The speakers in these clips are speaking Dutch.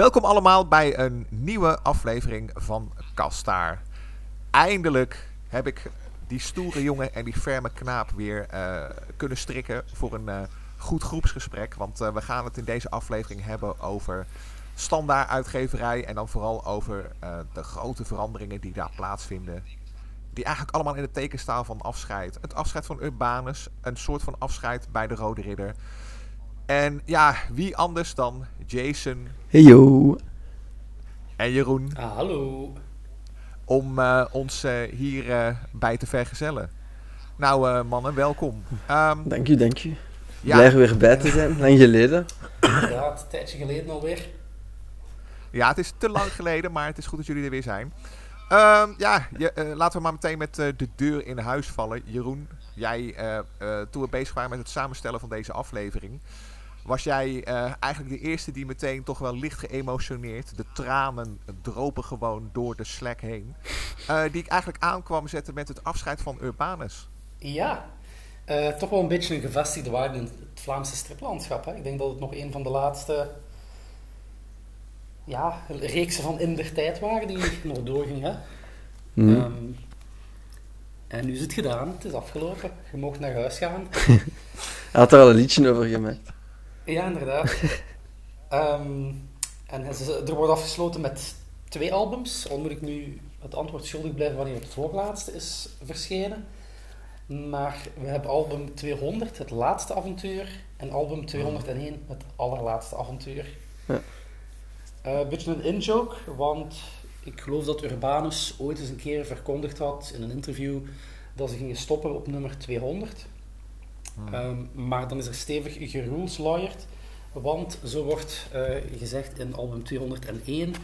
Welkom allemaal bij een nieuwe aflevering van Kastaar. Eindelijk heb ik die stoere jongen en die ferme knaap weer uh, kunnen strikken voor een uh, goed groepsgesprek. Want uh, we gaan het in deze aflevering hebben over standaard uitgeverij en dan vooral over de grote veranderingen die daar plaatsvinden. Die eigenlijk allemaal in het teken staan van afscheid. Het afscheid van Urbanus, een soort van afscheid bij de Rode Ridder. En ja, wie anders dan Jason. Hey yo. En Jeroen. Ah, hallo. Om uh, ons uh, hier uh, bij te vergezellen. Nou mannen, welkom. Um, dank u, dank u. Ja. Blij er weer bij te zijn, lang geleden. Ja, het een tijdje geleden alweer. Ja, het is te lang geleden, maar het is goed dat jullie er weer zijn. Um, ja, je, laten we maar meteen met de deur in huis vallen. Jeroen, jij, toen we bezig waren met het samenstellen van deze aflevering, was jij uh, eigenlijk de eerste die meteen toch wel licht geëmotioneerd, de tranen dropen gewoon door de Slack heen, uh, die ik eigenlijk aankwam zetten met het afscheid van Urbanus. Ja, uh, toch wel een beetje een gevestigde waarde in het Vlaamse striplandschap. Hè? Ik denk dat het nog een van de laatste ja, reeksen van in der tijd waren die nog doorging. Hè? Mm. Um, en nu is het gedaan, het is afgelopen. Je mag naar huis gaan. Hij had er al een liedje over gemaakt. Ja, inderdaad. um, en er wordt afgesloten met twee albums. Al moet ik nu het antwoord schuldig blijven wanneer het voorlaatste is verschenen. Maar we hebben album 200, het laatste avontuur. En album 201, het allerlaatste avontuur. Ja. Uh, een beetje een in-joke, want ik geloof dat Urbanus ooit eens een keer verkondigd had in een interview dat ze gingen stoppen op nummer 200. Um, maar dan is er stevig geruleslawyerd, want zo wordt uh, gezegd in album 201,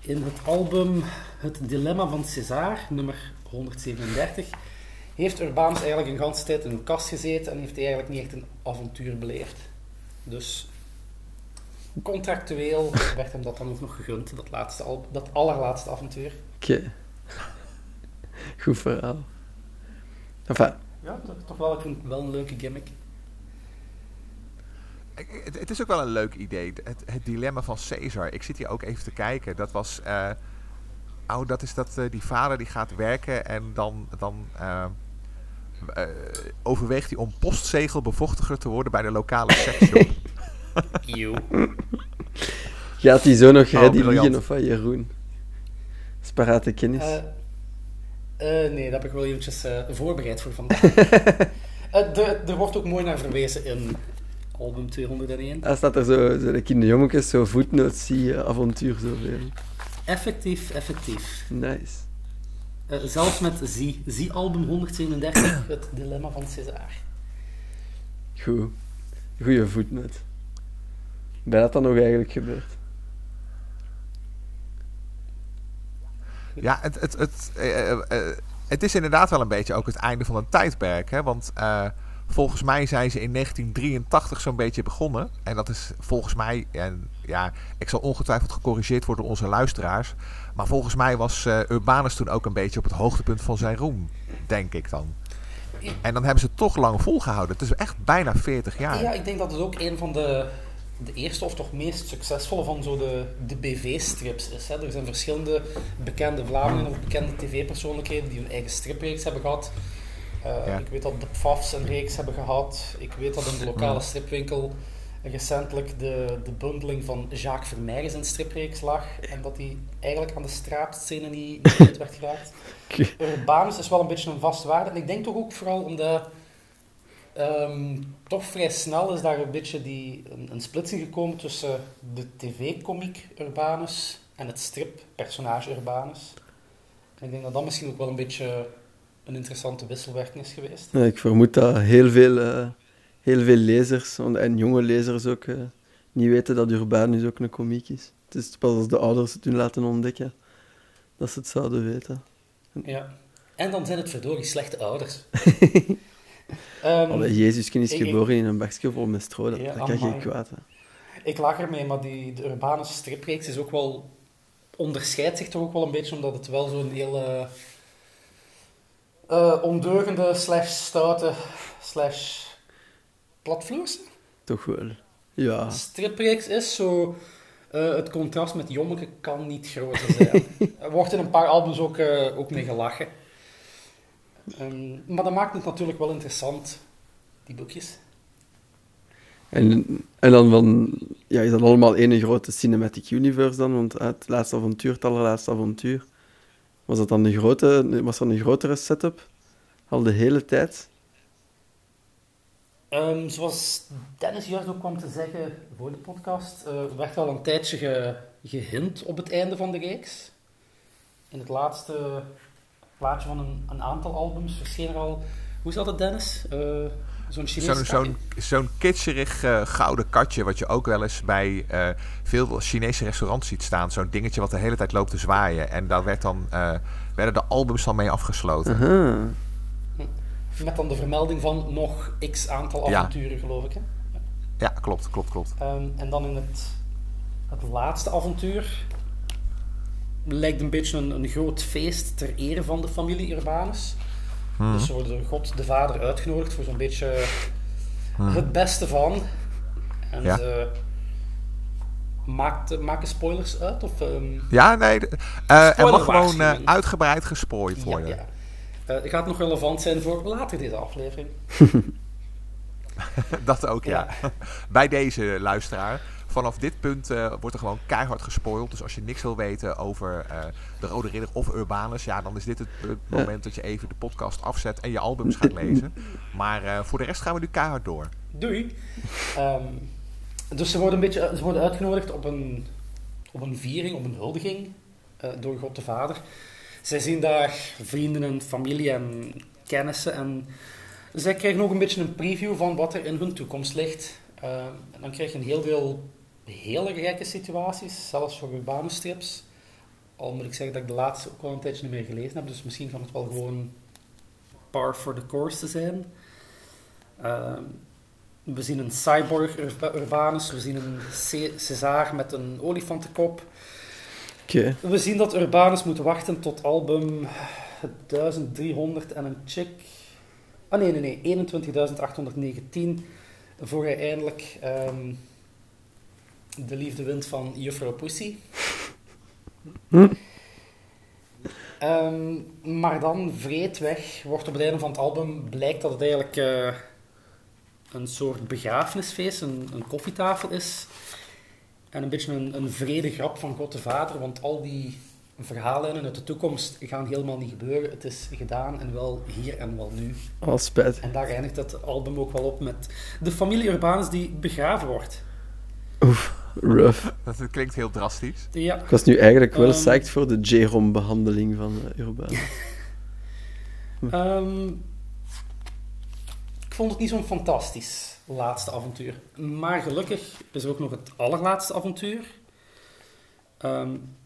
in het album Het Dilemma van César, nummer 137, heeft Urbanus eigenlijk een ganse tijd in een kast gezeten en heeft hij eigenlijk niet echt een avontuur beleefd. Dus contractueel werd hem dat dan ook nog gegund, dat, laatste dat allerlaatste avontuur. Oké. Goed verhaal. Enfin, ja, toch, toch wel, een, wel een leuke gimmick. Het, het, is ook wel een leuk idee. Het, het, dilemma van Caesar. Ik zit hier ook even te kijken. Dat was. Uh, oh, dat is dat uh, die vader die gaat werken en dan. dan uh, overweegt hij om postzegelbevochtiger te worden bij de lokale seksshop. Eeuw. Gaat hij zo nog ready oh, liggen of wat, Jeroen? Sparate kennis. Uh, nee, daar heb ik wel eventjes uh, voorbereid voor vandaag. uh, er wordt ook mooi naar verwezen in album 201. Daar staat er zo, zo de kinderjongetjes, zo voetnoot, zie avontuur zoveel. Effectief, effectief. Nice. zelfs met Zie, Zie album 137, het dilemma van César. Goed. Goeie voetnoot. Ben dat dan nog eigenlijk gebeurd? Ja, het, het, het, uh, uh, het is inderdaad wel een beetje ook het einde van een tijdperk. Hè? Want volgens mij zijn ze in 1983 zo'n beetje begonnen. En dat is volgens mij, en ja, ik zal ongetwijfeld gecorrigeerd worden door onze luisteraars. Maar volgens mij was Urbanus toen ook een beetje op het hoogtepunt van zijn roem, denk ik dan. En dan hebben ze het toch lang volgehouden. Het is echt bijna 40 jaar. Ja, ik denk dat het ook een van de de eerste of toch meest succesvolle van zo de, de BV-strips is. Hè. Er zijn verschillende bekende Vlamingen of bekende tv-persoonlijkheden die hun eigen stripreeks hebben gehad. Uh, Ik weet dat de Pfafs een reeks hebben gehad. Ik weet dat in de lokale stripwinkel recentelijk de, de bundeling van Jacques Vermeijers in stripreeks lag. En dat die eigenlijk aan de straatscène niet, niet werd geraakt. Urbanus is wel een beetje een vast waarde. En ik denk toch ook vooral omdat Um, toch vrij snel is daar een beetje die, een, een splitsing gekomen tussen de tv-comic Urbanus en het strip-personage Urbanus. En ik denk dat dat misschien ook wel een beetje een interessante wisselwerking is geweest. Ja, ik vermoed dat heel veel, uh, heel veel lezers, en jonge lezers ook, uh, niet weten dat Urbanus ook een komiek is. Het is pas als de ouders het hun laten ontdekken dat ze het zouden weten. Ja, en dan zijn het verdorie slechte ouders. Um, Allee, Jezus is geboren in een bakje vol met stro, dat, kan geen kwaad. Hè. Ik lach ermee, maar die, de urbane stripreeks is ook wel, onderscheidt zich toch ook wel een beetje, omdat het wel zo'n hele uh, ondeugende, slash stoute, slash platvloerse... Toch wel, ja. Stripreeks is zo... Eh, het contrast met Jommeke kan niet groter zijn. er wordt in een paar albums ook, eh, ook mee gelachen. Ehm, maar dat maakt het natuurlijk wel interessant, die boekjes. En, en dan van, ja, is dat allemaal één grote cinematic universe dan? Want uh, het laatste avontuur, het allerlaatste avontuur. Was dat dan een, grote, was dat een grotere setup? Al de hele tijd? Um, zoals Dennis juist ook kwam te zeggen voor de podcast, uh, werd al een tijdje ge, gehint op het einde van de reeks. In het laatste plaatje van een, een aantal albums verscheen er al... Hoe zat het, Dennis? Uh, Zo'n Chinese Zo'n zo'n kitscherig uh, gouden katje, wat je ook wel eens bij uh, veel Chinese restaurants ziet staan. Zo'n dingetje wat de hele tijd loopt te zwaaien. En daar werd dan, uh, werden de albums dan mee afgesloten. -huh. Met dan de vermelding van nog x aantal avonturen, ja. geloof ik. Hè? Ja. ja, klopt, klopt, klopt. Um, en dan in het, het laatste avontuur lijkt een beetje een, een groot feest ter ere van de familie Urbanus. Hmm. Dus wordt God de Vader uitgenodigd voor zo'n beetje hmm. het beste van. En ja. ze maakt, maken spoilers uit? Of, um... Ja, nee. Uh, er mag gewoon uh, uitgebreid gespoord worden. Ja, ja. Uh, gaat nog relevant zijn voor later deze aflevering. dat ook, ja. ja. Bij deze luisteraar. Vanaf dit punt uh, wordt er gewoon keihard gespoild. Dus als je niks wil weten over uh, de Rode Ridder of Urbanus, ja, dan is dit het, moment dat je even de podcast afzet en je albums gaat lezen. Maar uh, voor de rest gaan we nu keihard door. Doei. Um, dus ze worden een beetje ze worden uitgenodigd op een, op een viering, op een huldiging door God de Vader. Zij zien daar vrienden en familie en kennissen. En zij krijgen ook een beetje een preview van wat er in hun toekomst ligt. Uh, en dan krijg je een heel deel hele gekke situaties, zelfs voor urbane strips. Al moet ik zeggen dat ik de laatste ook al een tijdje niet meer gelezen heb, dus misschien kan het wel gewoon par for the course te zijn. Uh, we zien een cyborg Urbanus, we zien een César met een olifantenkop. Okay. We zien dat Urbanus moet wachten tot album 1300 en een chick. Ah nee, nee, nee, 21.819. Voor hij eindelijk um, de liefde wint van Juffrouw Pussy. Hm? Um, maar dan vreedweg wordt op het einde van het album blijkt dat het eigenlijk uh, een soort begrafenisfeest, een, een koffietafel is. En een beetje een, een vrede grap van God de Vader, want al die verhalen uit de toekomst gaan helemaal niet gebeuren. Het is gedaan en wel hier en wel nu. Oh, spijt. En daar eindigt het album ook wel op met de familie Urbanus die begraven wordt. Oef, rough. Dat klinkt heel drastisch. Ja. Ik was nu eigenlijk wel um, psyched voor de J-rom-behandeling van uh, um, ik vond het niet zo'n fantastisch laatste avontuur. Maar gelukkig is er ook nog het allerlaatste avontuur. Um,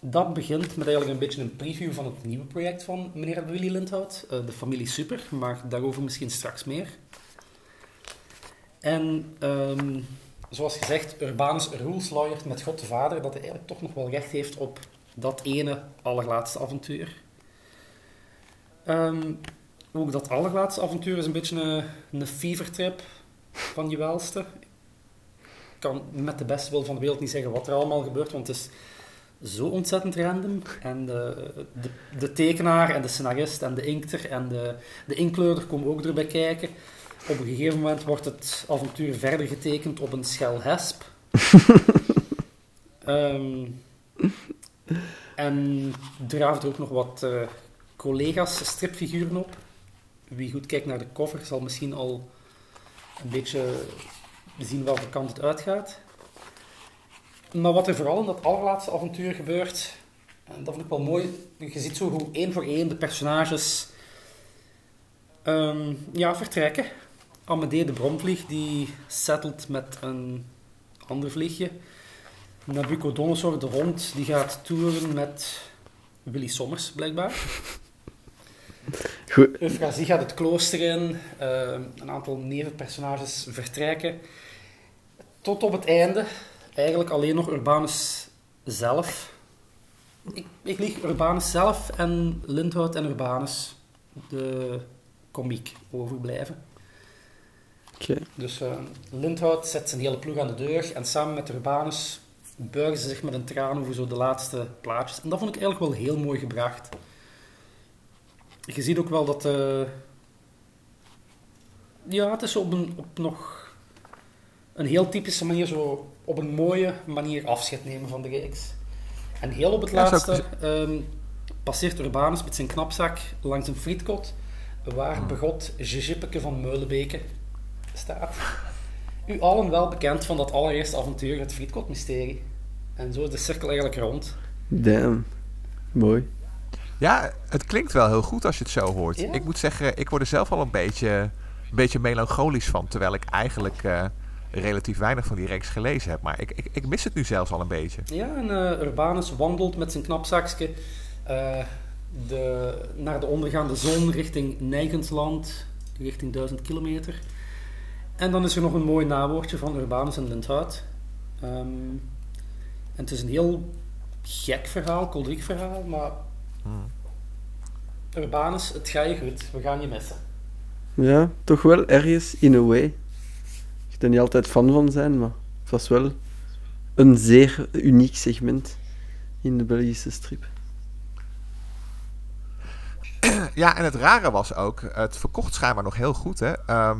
dat begint met eigenlijk een beetje een preview van het nieuwe project van meneer Willy Lindhout, uh, de familie Super, maar daarover misschien straks meer. En um, zoals gezegd, Urbanus ruleslayert met God de Vader, dat hij eigenlijk toch nog wel recht heeft op dat ene allerlaatste avontuur. Um, ook dat allerlaatste avontuur is een beetje een, een fevertrip van je welste. Ik kan met de beste wil van de wereld niet zeggen wat er allemaal gebeurt, want het is zo ontzettend random. En de, de, de, tekenaar en de scenarist en de inkter en de, de inkleurder komen ook erbij kijken. Op een gegeven moment wordt het avontuur verder getekend op een schelhesp. um, en draaft er ook nog wat uh, collega's stripfiguren op. Wie goed kijkt naar de cover zal misschien al een beetje zien welke kant het uitgaat. Maar wat er vooral in dat allerlaatste avontuur gebeurt, en dat vind ik wel mooi, je ziet zo hoe één voor één de personages um, ja, vertrekken. Amadee de bromvlieg, die settelt met een ander vliegje. Nabucodonosor, de hond, die gaat toeren met Willy Sommers, blijkbaar. Goed. Gaat het klooster in. Uh, een aantal nevenpersonages vertrekken. Tot op het einde, eigenlijk alleen nog Urbanus zelf. Ik, ik lieg Urbanus zelf en Lindhout en Urbanus, de komiek, overblijven. Dus eh, Lindhout zet zijn hele ploeg aan de deur en samen met Urbanus buigen ze zich met een traan over zo de laatste plaatjes. En dat vond ik eigenlijk wel heel mooi gebracht. Je ziet ook wel dat... eh, ja, het is op, een, op nog een heel typische manier, zo op een mooie manier afscheid nemen van de reeks. En heel op het Ja, laatste ehm, passeert Urbanus met zijn knapzak langs een frietkot, waar Hmm. begot Jijippeke van Meulenbeke staat. U allen wel bekend van dat allereerste avontuur, het frietkot-mysterie. En zo is de cirkel eigenlijk rond. Damn. Mooi. Ja, het klinkt wel heel goed als je het zo hoort. Ja. Ik moet zeggen, ik word er zelf al een beetje, een beetje melancholisch van. Terwijl ik eigenlijk eh, relatief weinig van die reeks gelezen heb. Maar ik, ik, ik mis het nu zelfs al een beetje. Ja, en eh, Urbanus wandelt met zijn knapzakje eh, de, naar de ondergaande zon richting Nijgensland, richting 1000 kilometer. En dan is er nog een mooi nawoordje van Urbanus en Lindhout. Ehm, en het is een heel gek verhaal, kolderiek verhaal, maar Hmm. Urbanus, het gaat je goed, we gaan je missen. Ja, toch wel ergens in a way. Ik er niet altijd fan van zijn, maar het was wel een zeer uniek segment in de Belgische strip. Ja, en het rare was ook, het verkocht schijnbaar nog heel goed. Hè? Ehm,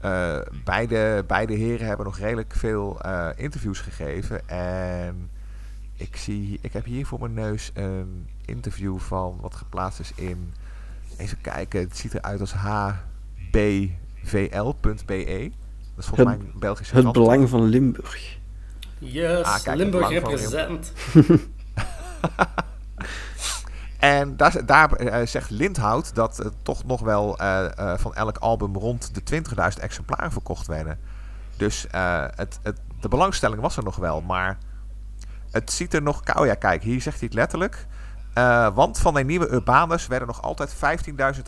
eh, beide, beide heren hebben nog redelijk veel eh, interviews gegeven. En ik, zie, ik heb hier voor mijn neus een interview van wat geplaatst is in. Even kijken, het ziet eruit als hbvl.be. Dat is volgens mij Het- een Belgische Het krant. belang van Limburg. Yes, Ah, kijk, Limburg represent. En daar, daar eh, zegt Lindhout dat het toch nog wel eh, eh, van elk album rond de 20.000 exemplaren verkocht werden. Dus het, het, de belangstelling was er nog wel, maar het ziet er nog... Oh ja, kijk, hier zegt hij het letterlijk. Want van de nieuwe Urbanus werden nog altijd 15.000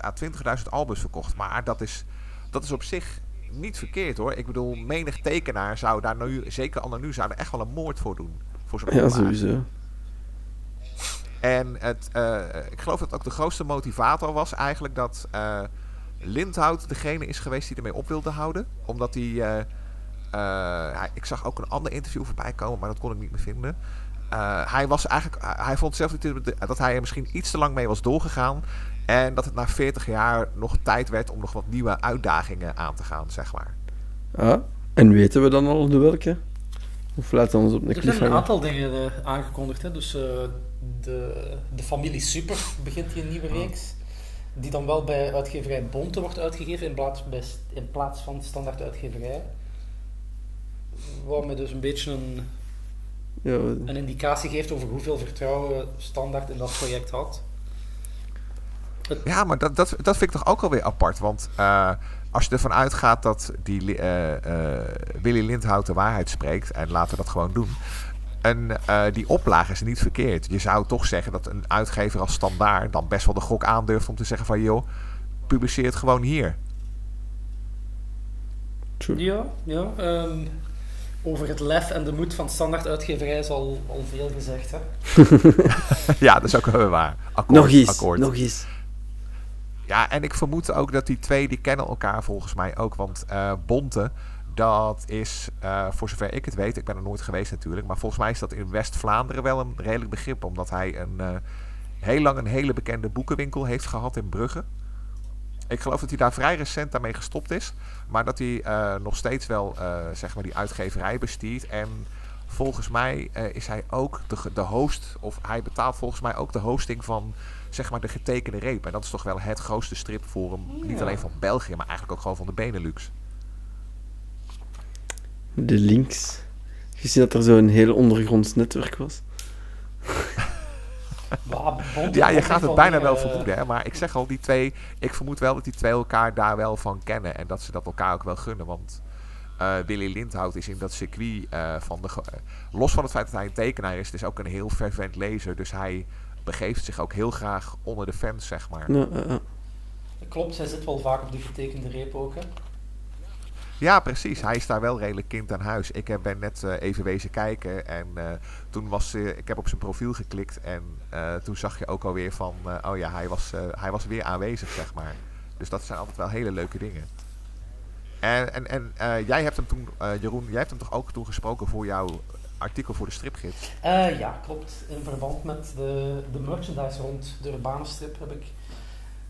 à 20.000 albums verkocht. Maar dat is, dat is op zich niet verkeerd hoor. Ik bedoel, menig tekenaar zou daar nu, zeker al nu, zou er echt wel een moord voor doen. Voor zo'n Ja, sowieso. En het, eh, ik geloof dat ook de grootste motivator was eigenlijk dat eh Lindhout degene is geweest die ermee op wilde houden. Omdat hij. eh, eh, ik zag ook een ander interview voorbij komen, maar dat kon ik niet meer vinden. Eh, hij, was eigenlijk, hij vond zelf dat- dat hij er misschien iets te lang mee was doorgegaan. En dat het na 40 jaar nog tijd werd om nog wat nieuwe uitdagingen aan te gaan, zeg maar. Ah, en weten we dan al de welke? Of laten we ons op een Er zijn een aantal dingen eh, aangekondigd. Hè. Dus eh, de, de familie Super begint hier een nieuwe reeks. Die dan wel bij uitgeverij Bonte wordt uitgegeven in plaats, bij, in plaats van standaard uitgeverij. Wat me dus een beetje een, Ja, een indicatie geeft over hoeveel vertrouwen standaard in dat project had. Ja, maar dat, dat, dat vind ik toch ook alweer apart. Want eh, als je ervan uitgaat dat die, eh, eh, Willy Lindhout de waarheid spreekt, en laten we dat gewoon doen. En eh, die oplage is niet verkeerd. Je zou toch zeggen dat een uitgever als standaard dan best wel de gok aandurft om te zeggen van joh, publiceer het gewoon hier. true. Ja, ja. ehm, over het lef en de moed van standaard uitgeverij is al, al veel gezegd. Hè. ja, dat is ook wel waar. Akkoord, Nog eens, akkoord. nog eens. Ja, en ik vermoed ook dat die twee, die kennen elkaar volgens mij ook. Want eh, Bonte, dat is, eh, voor zover ik het weet, ik ben er nooit geweest natuurlijk. Maar volgens mij is dat in West-Vlaanderen wel een redelijk begrip. Omdat hij een, eh, heel lang een hele bekende boekenwinkel heeft gehad in Brugge. Ik geloof dat hij daar vrij recent daarmee gestopt is. Maar dat hij eh, nog steeds wel zeg maar die uitgeverij bestiert. En volgens mij is hij ook de, de host. Of hij betaalt volgens mij ook de hosting van zeg maar de getekende reep. En dat is toch wel het grootste stripforum. Niet alleen van België, maar eigenlijk ook gewoon van de Benelux. De links. Je ziet dat er zo'n heel ondergronds netwerk was. Ja, je gaat het bijna wel eh, vermoeden. Hè? Maar ik zeg al, die twee. Ik vermoed wel dat die twee elkaar daar wel van kennen. En dat ze dat elkaar ook wel gunnen. Want eh, Willy Lindhout is in dat circuit eh, van de. los van het feit dat hij een tekenaar is, het is ook een heel fervent lezer. Dus hij begeeft zich ook heel graag onder de fans, zeg maar. Ja, ja, ja. Klopt, zij zit wel vaak op de getekende reep ook. Hè. Ja, precies. Hij is daar wel redelijk kind aan huis. Ik ben net eh, even wezen kijken en eh, toen was eh, ik heb op zijn profiel geklikt en toen zag je ook alweer van, oh ja, hij was, hij was weer aanwezig, zeg maar. Dus dat zijn altijd wel hele leuke dingen. En, en, en jij hebt hem toen, Jeroen, jij hebt hem toch ook toen gesproken voor jouw artikel voor de stripgids? Ja, klopt. In verband met de, de merchandise rond de urbane strip heb ik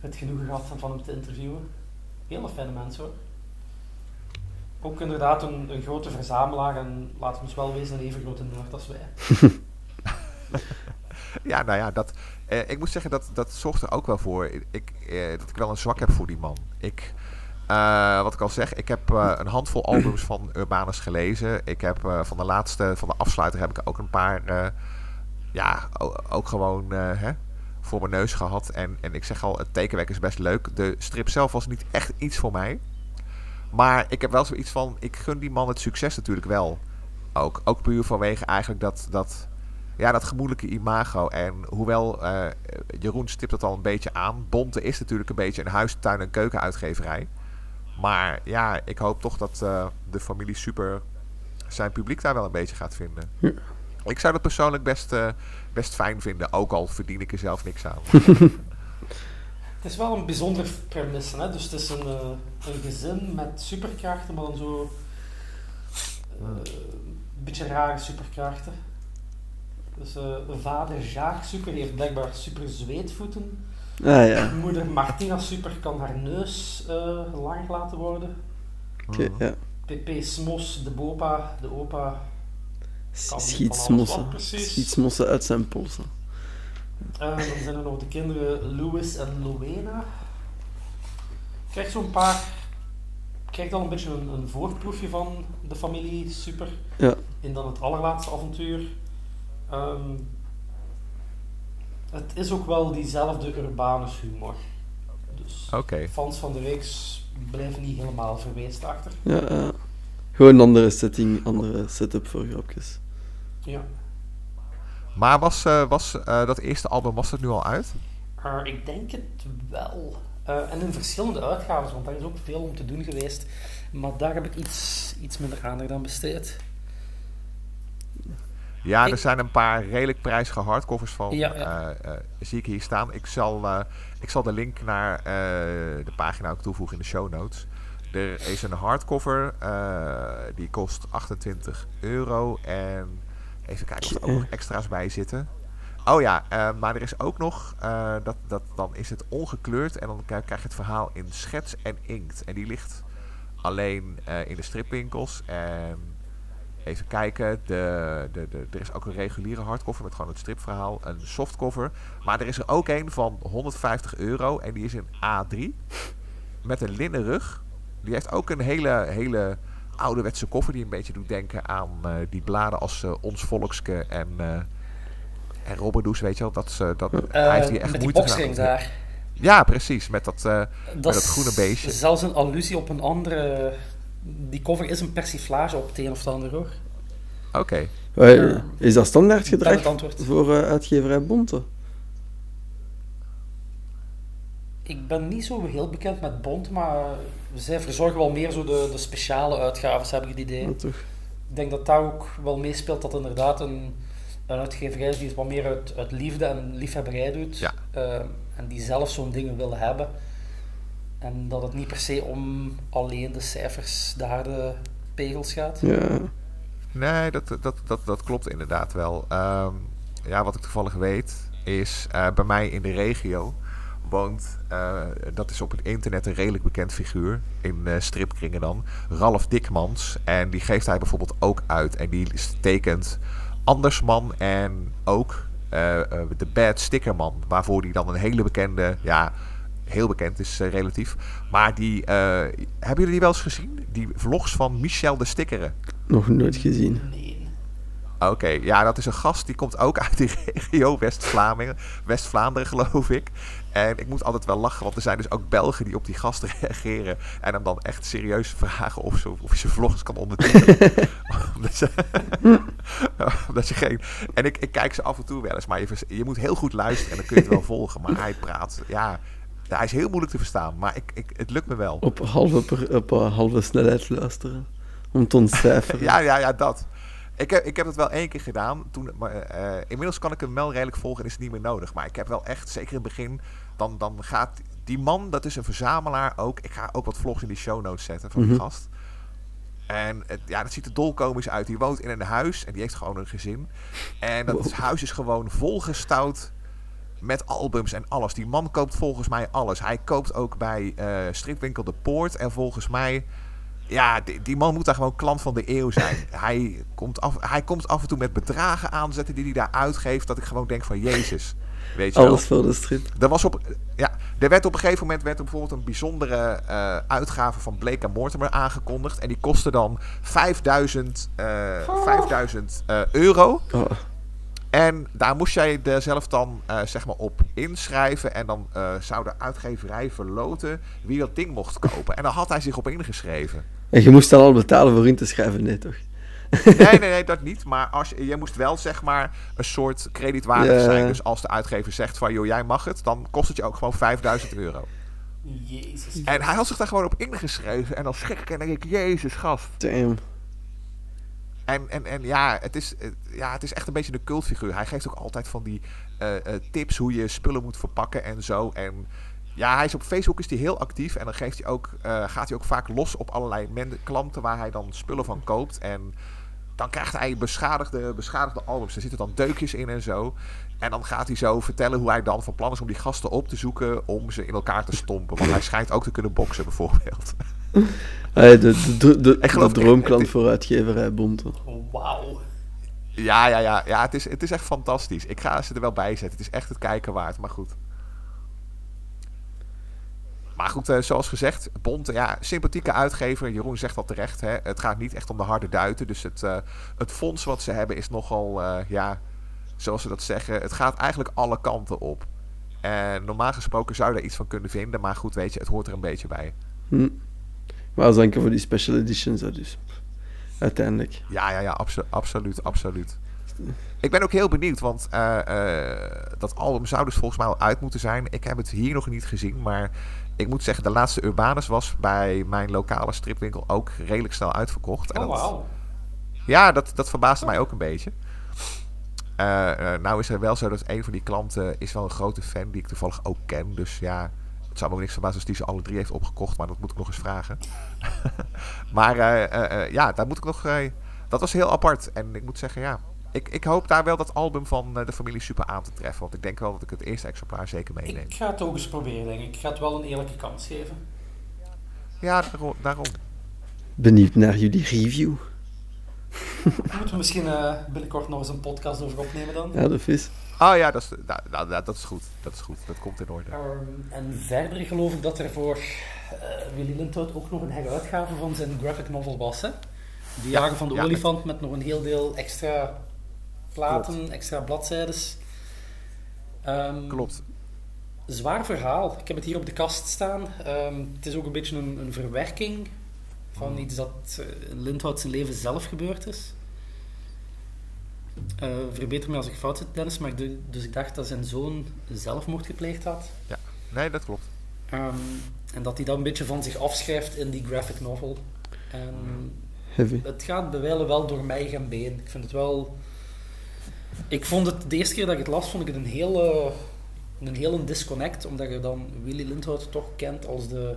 het genoegen gehad van hem te interviewen. Hele fijne mensen hoor. Ook inderdaad een, een grote verzamelaar en we ons wel wezen, een even grote nerd als wij. Ja, nou ja, dat, eh, ik moet zeggen dat dat zorgt er ook wel voor ik, eh, dat ik wel een zwak heb voor die man. Ik, eh, wat ik al zeg, ik heb eh, een handvol albums van Urbanus gelezen. Ik heb eh, van de laatste, van de afsluiter heb ik ook een paar, ja, ook gewoon hè, voor mijn neus gehad. En, en ik zeg al, het tekenwerk is best leuk. De strip zelf was niet echt iets voor mij. Maar ik heb wel zoiets van, ik gun die man het succes natuurlijk wel. Ook, ook puur vanwege eigenlijk dat, dat, ja, dat gemoedelijke imago. En hoewel eh, Jeroen stipt het al een beetje aan. Bonte is natuurlijk een beetje een huis, tuin en keukenuitgeverij. Maar ja, ik hoop toch dat eh, de familie Super zijn publiek daar wel een beetje gaat vinden. Ja. Ik zou dat persoonlijk best, eh, best fijn vinden, ook al verdien ik er zelf niks aan. Het is wel een bijzonder premisse, hè? dus het is een, eh, een gezin met superkrachten, maar dan zo eh, een beetje rare superkrachten. Dus eh, vader Jacques Super heeft blijkbaar super zweetvoeten. Ah ja, Moeder Martina Super kan haar neus eh lang laten worden. oké, ja. PP Smos, de bopa, de opa. Schiet smossen. Schiet smossen uit zijn polsen. Dan zijn er nog de kinderen Louis en Lowena. Krijgt zo'n paar. Krijgt al een beetje een, een voorproefje van de familie Super. Ja. In dan het allerlaatste avontuur. Ehm, het is ook wel diezelfde urbanus humor. Dus Oké. fans van de reeks blijven niet helemaal verweest achter. Ja, ja. Gewoon een andere setting, andere setup voor grapjes. Ja. Maar was, eh, was eh, dat eerste album, was dat nu al uit? Uh, ik denk het wel. En in verschillende uitgaves, want daar is ook veel om te doen geweest. Maar daar heb ik iets, iets minder aandacht aan besteed. Ja, er zijn een paar redelijk prijzige hardcovers van. Ja, ja. eh, eh, zie ik hier staan. Ik zal, eh, ik zal de link naar eh, de pagina ook toevoegen in de show notes. Er is een hardcover, eh, die kost 28 euro. En even kijken of er ook nog extra's bij zitten. Oh ja, eh, maar er is ook nog, eh, dat, dat, dan is het ongekleurd en dan krijg je het verhaal in schets en inkt. En die ligt alleen eh, in de stripwinkels. En even kijken, de, de, de, er is ook een reguliere hardcover met gewoon het stripverhaal, een softcover. Maar er is er ook een van 150 euro en die is in A3 met een linnen rug. Die heeft ook een hele, hele ouderwetse koffer die een beetje doet denken aan eh, die bladen als eh, Ons Volkske en, eh en Robberdoes, weet je wel. Dat, ze dat, hij heeft hier echt met die moeite boxring gedaan. daar. Ja, precies, met dat... eh, Dat, dat groene beestje. Zelfs een allusie op een andere. Die cover is een persiflage op het een of het ander hoor. Oké. Is dat standaard gedrag voor eh, uitgeverij Bonte? Ik ben niet zo heel bekend met Bond, maar zij verzorgen wel meer zo de, de speciale uitgaves, heb ik het idee. Ja, toch? Ik denk dat daar ook wel meespeelt dat inderdaad een, een uitgeverij is die het wat meer uit, uit liefde en liefhebberij doet. Ja. Eh, en die zelf zo'n dingen wil hebben. En dat het niet per se om alleen de cijfers, de harde pegels gaat. Ja. Nee, dat, dat, dat, dat klopt inderdaad wel. Ehm, ja, wat ik toevallig weet is eh, bij mij in de regio woont, eh, dat is op het internet een redelijk bekend figuur, in eh, stripkringen dan, Ralf Dikmans. En die geeft hij bijvoorbeeld ook uit. En die tekent Andersman en ook eh, de Bad Stickerman, waarvoor die dan een hele bekende, ja, heel bekend is relatief. Maar die, hebben jullie die wel eens gezien? Die vlogs van Michel de Stickeren. Nog nooit gezien. Oké, ja, dat is een gast die komt ook uit die regio West-Vlaanderen, West-Vlaanderen geloof ik. En ik moet altijd wel lachen, want er zijn dus ook Belgen die op die gast reageren en hem dan echt serieus vragen of, ze, of hij zijn vlogs kan ondertitelen. omdat, ze, omdat je geen... En ik, ik kijk ze af en toe wel eens, maar je, je moet heel goed luisteren en dan kun je het wel volgen. Maar hij praat, ja, hij is heel moeilijk te verstaan, maar ik, ik, het lukt me wel. Op halve, op eh, halve snelheid luisteren. Om te ontcijferen. Ja, ja, ja, dat. Ik heb, ik heb het wel één keer gedaan. Toen, maar, eh, inmiddels kan ik hem wel redelijk volgen en is het niet meer nodig. Maar ik heb wel echt, zeker in het begin, dan, dan gaat die man, dat is een verzamelaar ook. Ik ga ook wat vlogs in die show notes zetten van die Mhm. gast. En het, ja, dat ziet er dolkomisch uit. Die woont in een huis en die heeft gewoon een gezin. En dat Wow. huis is gewoon volgestouwd met albums en alles. Die man koopt volgens mij alles. Hij koopt ook bij eh stripwinkel De Poort. En volgens mij... Ja, die, die man moet daar gewoon klant van de eeuw zijn. hij, komt af, hij komt af en toe met bedragen aanzetten die hij daar uitgeeft. Dat ik gewoon denk van Jezus. Weet je wel. Alles voor de strip. Er, was op, ja, er werd op een gegeven moment werd er bijvoorbeeld een bijzondere eh, uitgave van Blake en Mortimer aangekondigd. En die kostte dan 5000, eh, 5000 eh, euro. Oh, En daar moest jij er zelf dan eh, zeg maar op inschrijven. En dan eh, zou de uitgeverij verloten wie dat ding mocht kopen. En dan had hij zich op ingeschreven. En je moest dan al betalen voor in te schrijven, nee toch? Nee, nee, nee, dat niet. Maar als je, je moest wel zeg maar een soort kredietwaardig Ja. zijn. Dus als de uitgever zegt van joh, jij mag het, dan kost het je ook gewoon 5000 euro. Jezus. En hij had zich daar gewoon op ingeschreven. En dan schrik ik en denk ik, jezus gast. Damn. En, en, ja, het is, het- ja, het is echt een beetje een cultfiguur. Hij geeft ook altijd van die eh, eh, tips hoe je spullen moet verpakken en zo. En ja, hij is op Facebook is hij heel actief. En dan geeft hij ook, eh, gaat hij ook vaak los op allerlei klanten waar hij dan spullen van koopt. En dan krijgt hij beschadigde, beschadigde albums. Er zitten dan deukjes in en zo. En dan gaat hij zo vertellen hoe hij dan van plan is om die gasten op te zoeken. Om ze in elkaar te stompen. Want hij schijnt ook te kunnen boksen bijvoorbeeld. Hey, de, de, de, de, Ik geloof- de droomklant voor uitgeverij Bonte. Wauw. Ja, ja, ja. ja het, is, het is echt fantastisch. Ik ga ze er wel bij zetten. Het is echt het kijken waard. Maar goed. Maar goed, eh, zoals gezegd, Bond, ja, sympathieke uitgever. Jeroen zegt dat terecht. Hè. Het gaat niet echt om de harde duiten. Dus het, eh, het fonds wat ze hebben is nogal, eh, ja, zoals ze dat zeggen. Het gaat eigenlijk alle kanten op. En normaal gesproken zou je daar iets van kunnen vinden. Maar goed, weet je, het hoort er een beetje bij. Hm. Maar als danken voor die special editions, hè, dus uiteindelijk. Ja, ja, ja, abso- absoluut, absoluut. Ik ben ook heel benieuwd, want eh, eh, dat album zou dus volgens mij al uit moeten zijn. Ik heb het hier nog niet gezien, maar ik moet zeggen, de laatste Urbanus was bij mijn lokale stripwinkel ook redelijk snel uitverkocht. En Oh, dat- wauw. Ja, dat, dat verbaasde mij ook een beetje. Eh, eh, nou is er wel zo dat een van die klanten is wel een grote fan die ik toevallig ook ken. Dus ja, het zou me ook niks verbazen als die ze alle drie heeft opgekocht, maar dat moet ik nog eens vragen. maar eh, eh, eh, ja, daar moet ik nog. eh, dat was heel apart. En ik moet zeggen, ja. Ik, ik hoop daar wel dat album van eh, de familie Super aan te treffen. Want ik denk wel dat ik het eerste exemplaar zeker meeneem. Ik ga het ook eens proberen, denk ik. Ik ga het wel een eerlijke kans geven. Ja, daarom. daarom. Benieuwd naar jullie review. Moeten we misschien eh, binnenkort nog eens een podcast over opnemen dan? Ja, de vis. Oh ja, dat is, nou, nou, nou, dat is goed. Dat is goed. Dat komt in orde. Ehm, en verder geloof ik dat er voor eh, Willy Lindhout ook nog een heruitgave van zijn graphic novel was. Hè? De Jagen van de ja, Olifant met nog een heel deel extra platen, extra bladzijdes. Ehm, Klopt. Zwaar verhaal. Ik heb het hier op de kast staan. Ehm, het is ook een beetje een, een verwerking van iets dat eh, in Lindhout zijn leven zelf gebeurd is. Eh, verbeter me als ik fout zit, Dennis, maar dus ik dacht dat zijn zoon zelfmoord gepleegd had. Nee, dat klopt. Ehm, en dat hij dat een beetje van zich afschrijft in die graphic novel. En Heavy. het gaat bijwijlen wel door mij gaan been. Ik vind het wel... Ik vond het, de eerste keer dat ik het las, vond ik het een hele, een hele disconnect, omdat je dan Willy Lindhout toch kent als de,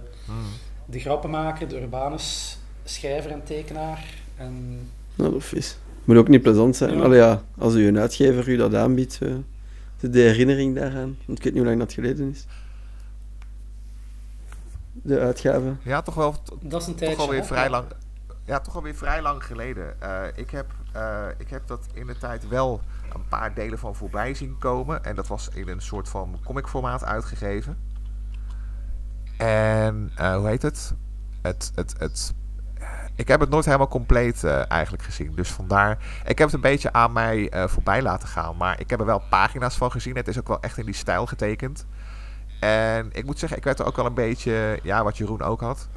de grappenmaker, de urbanus schrijver en tekenaar. En Nou, de vis. Moet ook niet plezant zijn. Ja. Allee, ja, als u een uitgever u dat aanbiedt, eh, de- herinnering daaraan. Want ik weet niet hoe lang dat geleden is. De uitgave. Ja, toch wel, dat is een toch tijdje. alweer hè? vrij lang. Ja, toch alweer vrij lang geleden. Eh, ik, heb, eh, ik heb dat in de tijd wel een paar delen van voorbij zien komen. En dat was in een soort van comicformaat uitgegeven. En eh, hoe heet het? Het, het, het? Ik heb het nooit helemaal compleet eh, eigenlijk gezien. Dus vandaar. Ik heb het een beetje aan mij eh, voorbij laten gaan. Maar ik heb er wel pagina's van gezien. Het is ook wel echt in die stijl getekend. En ik moet zeggen, ik werd er ook wel een beetje. Ja, wat Jeroen ook had.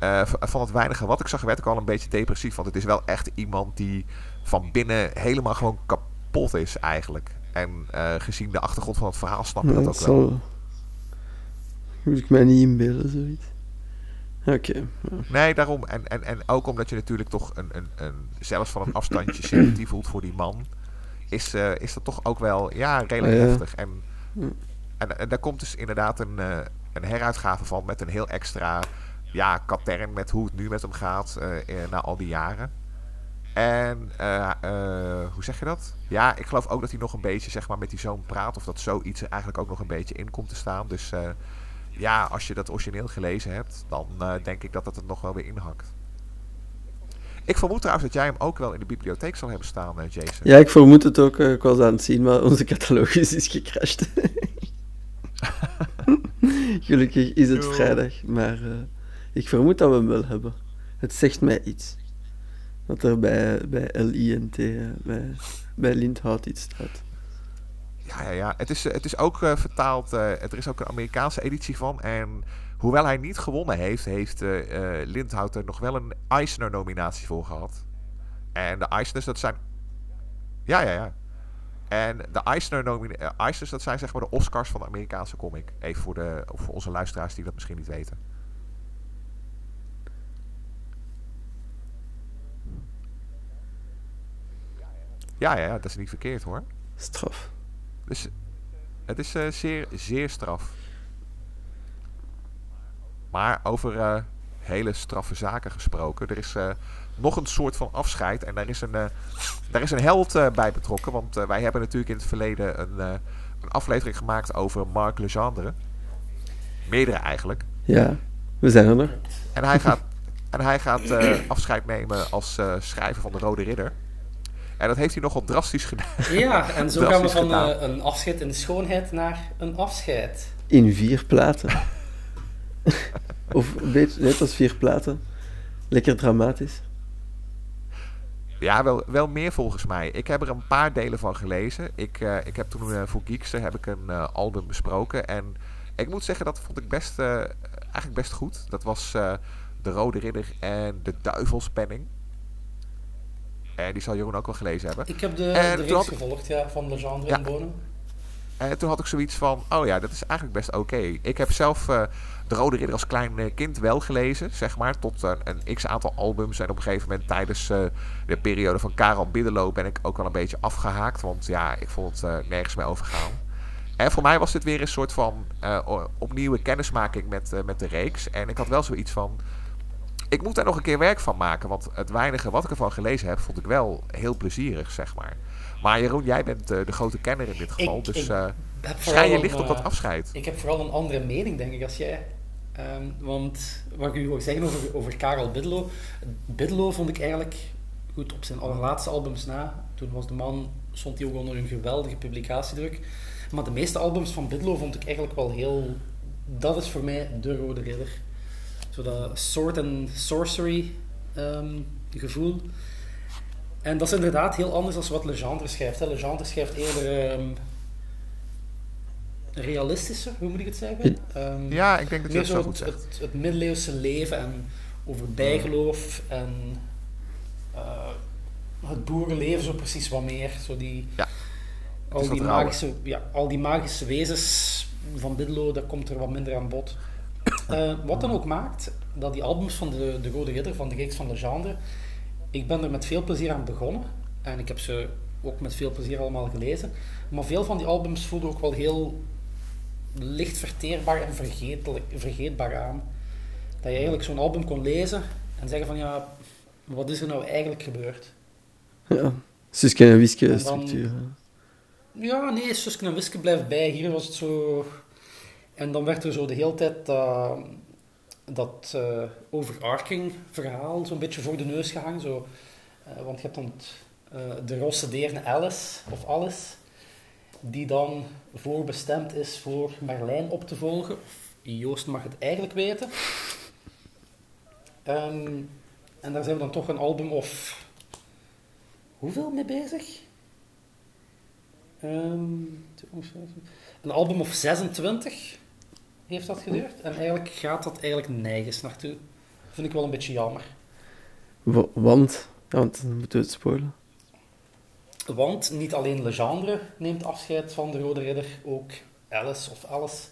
Eh, van het weinige wat ik zag, werd ik al een beetje depressief. Want het is wel echt iemand die van binnen helemaal gewoon kapot is eigenlijk. En gezien de achtergrond van het verhaal snap je dat dat ook wel. zal... Moet ik mij niet inbeelden, zoiets. Oké. Nee, daarom. En, en, en ook omdat je natuurlijk toch een, een, een, zelfs van een afstandje sympathie voelt voor die man. Is, eh, is dat toch ook wel ja, redelijk heftig. En, en, en daar komt dus inderdaad een, eh, een heruitgave van met een heel extra ja, katern met hoe het nu met hem gaat eh, na al die jaren. En hoe zeg je dat? Ja, ik geloof ook dat hij nog een beetje zeg maar, met die zoon praat. Of dat zoiets er eigenlijk ook nog een beetje in komt te staan. Dus ja, als je dat origineel gelezen hebt, dan eh, denk ik dat het er nog wel weer inhakt. Ik vermoed trouwens dat jij hem ook wel in de bibliotheek zal hebben staan, eh, Jason. Ja, ik vermoed het ook. eh, Ik was aan het zien, maar onze catalogus is gecrashed. Gelukkig is het vrijdag, maar ik vermoed dat we hem wel hebben. Het zegt mij iets. Dat er bij, bij LINT, bij, bij Lindhout iets staat. Ja, ja, ja. Het is, eh, het is ook eh, vertaald. eh, er is ook een Amerikaanse editie van. En hoewel hij niet gewonnen heeft, heeft eh, Lindhout er nog wel een Eisner-nominatie voor gehad. En de Eisners, dat zijn. Ja, ja, ja. En de Eisner nomina- Eisners, dat zijn zeg maar de Oscars van de Amerikaanse comic. Even voor, de, voor onze luisteraars die dat misschien niet weten. Ja, ja, dat is niet verkeerd hoor. Straf. Dus het is eh, zeer, zeer straf. Maar over eh, hele straffe zaken gesproken. Er is eh, nog een soort van afscheid. En daar is een, daar is een held bij betrokken. Want wij hebben natuurlijk in het verleden een, een aflevering gemaakt over Marc Legendre. Meerdere eigenlijk. Ja, we zijn er. En hij gaat, en hij gaat afscheid nemen als schrijver van de Rode Ridder. En dat heeft hij nogal drastisch gedaan. Ja, en zo gaan we van gedaan. eh, een afscheid in de schoonheid naar een afscheid. In vier platen. of een beetje net als vier platen. Lekker dramatisch. Ja, wel, wel meer volgens mij. Ik heb er een paar delen van gelezen. Ik, eh, ik heb toen eh, voor Geekster heb ik een eh, album besproken. En ik moet zeggen, dat vond ik best, eh, eigenlijk best goed. Dat was eh, De Rode Ridder en De Duivelspenning. En die zal Jeroen ook wel gelezen hebben. Ik heb de, En de reeks gevolgd, ja, van Legendre Ja. en Bonen. En toen had ik zoiets van, oh ja, dat is eigenlijk best oké. Ik heb zelf eh, De Rode Ridder als klein eh, kind wel gelezen, zeg maar. Tot eh, een x-aantal albums. En op een gegeven moment tijdens eh, de periode van Karel Biddelo ben ik ook wel een beetje afgehaakt. Want ja, ik vond het eh, nergens meer overgaan. En voor mij was dit weer een soort van eh, o- opnieuwe kennismaking met, eh, met de reeks. En ik had wel zoiets van, ik moet daar nog een keer werk van maken. Want het weinige wat ik ervan gelezen heb, vond ik wel heel plezierig, zeg maar. Maar Jeroen, jij bent eh, de grote kenner in dit geval. Ik- dus schijn je een, licht op dat eh, afscheid. Ik heb vooral een andere mening, denk ik, als jij. Ehm, want wat ik u wil zeggen over, over Karel Biddelo. Biddelo vond ik eigenlijk, goed, op zijn allerlaatste albums na. Toen was de man, stond hij ook onder een geweldige publicatiedruk. Maar de meeste albums van Biddelo vond ik eigenlijk wel heel... Dat is voor mij de Rode Ridder. Zo dat sword and sorcery ehm, gevoel. En dat is inderdaad heel anders dan wat Legendre schrijft. Hè. Legendre schrijft eerder... ehm, realistischer, hoe moet ik het zeggen? Ehm, Ja, ik denk dat je dat zo goed het, zegt. het, het middeleeuwse leven en over bijgeloof en eh, het boerenleven zo precies wat meer. Zo die, Ja, al, die magische, ja, al die magische wezens van Biddelo, dat komt er wat minder aan bod. Eh, wat dan ook maakt dat die albums van de, de Rode Ridder, van de reeks van Legendre, ik ben er met veel plezier aan begonnen. En ik heb ze ook met veel plezier allemaal gelezen. Maar veel van die albums voelden ook wel heel licht verteerbaar en vergeetbaar aan. Dat je eigenlijk zo'n album kon lezen en zeggen van ja, wat is er nou eigenlijk gebeurd? Ja. Suske en Wiske structuur. Ja, nee, Suske en Wiske blijft bij. Hier was het zo... En dan werd er zo de hele tijd dat, dat eh, overarching verhaal zo'n beetje voor de neus gehangen. Zo. Eh, want je hebt dan eh, de rosse deerne Alice, of Alice, die dan voorbestemd is voor Marlijn op te volgen. Joost mag het eigenlijk weten. Ehm, en daar zijn we dan toch een album of... Hoeveel mee bezig? Ehm, een album of 26 heeft dat geduurd. En eigenlijk gaat dat eigenlijk nergens naartoe. Vind ik wel een beetje jammer. Wa- Want, ja, want dan moeten we het spoilen. Want niet alleen Legendre neemt afscheid van de Rode Ridder, ook Alice of Alice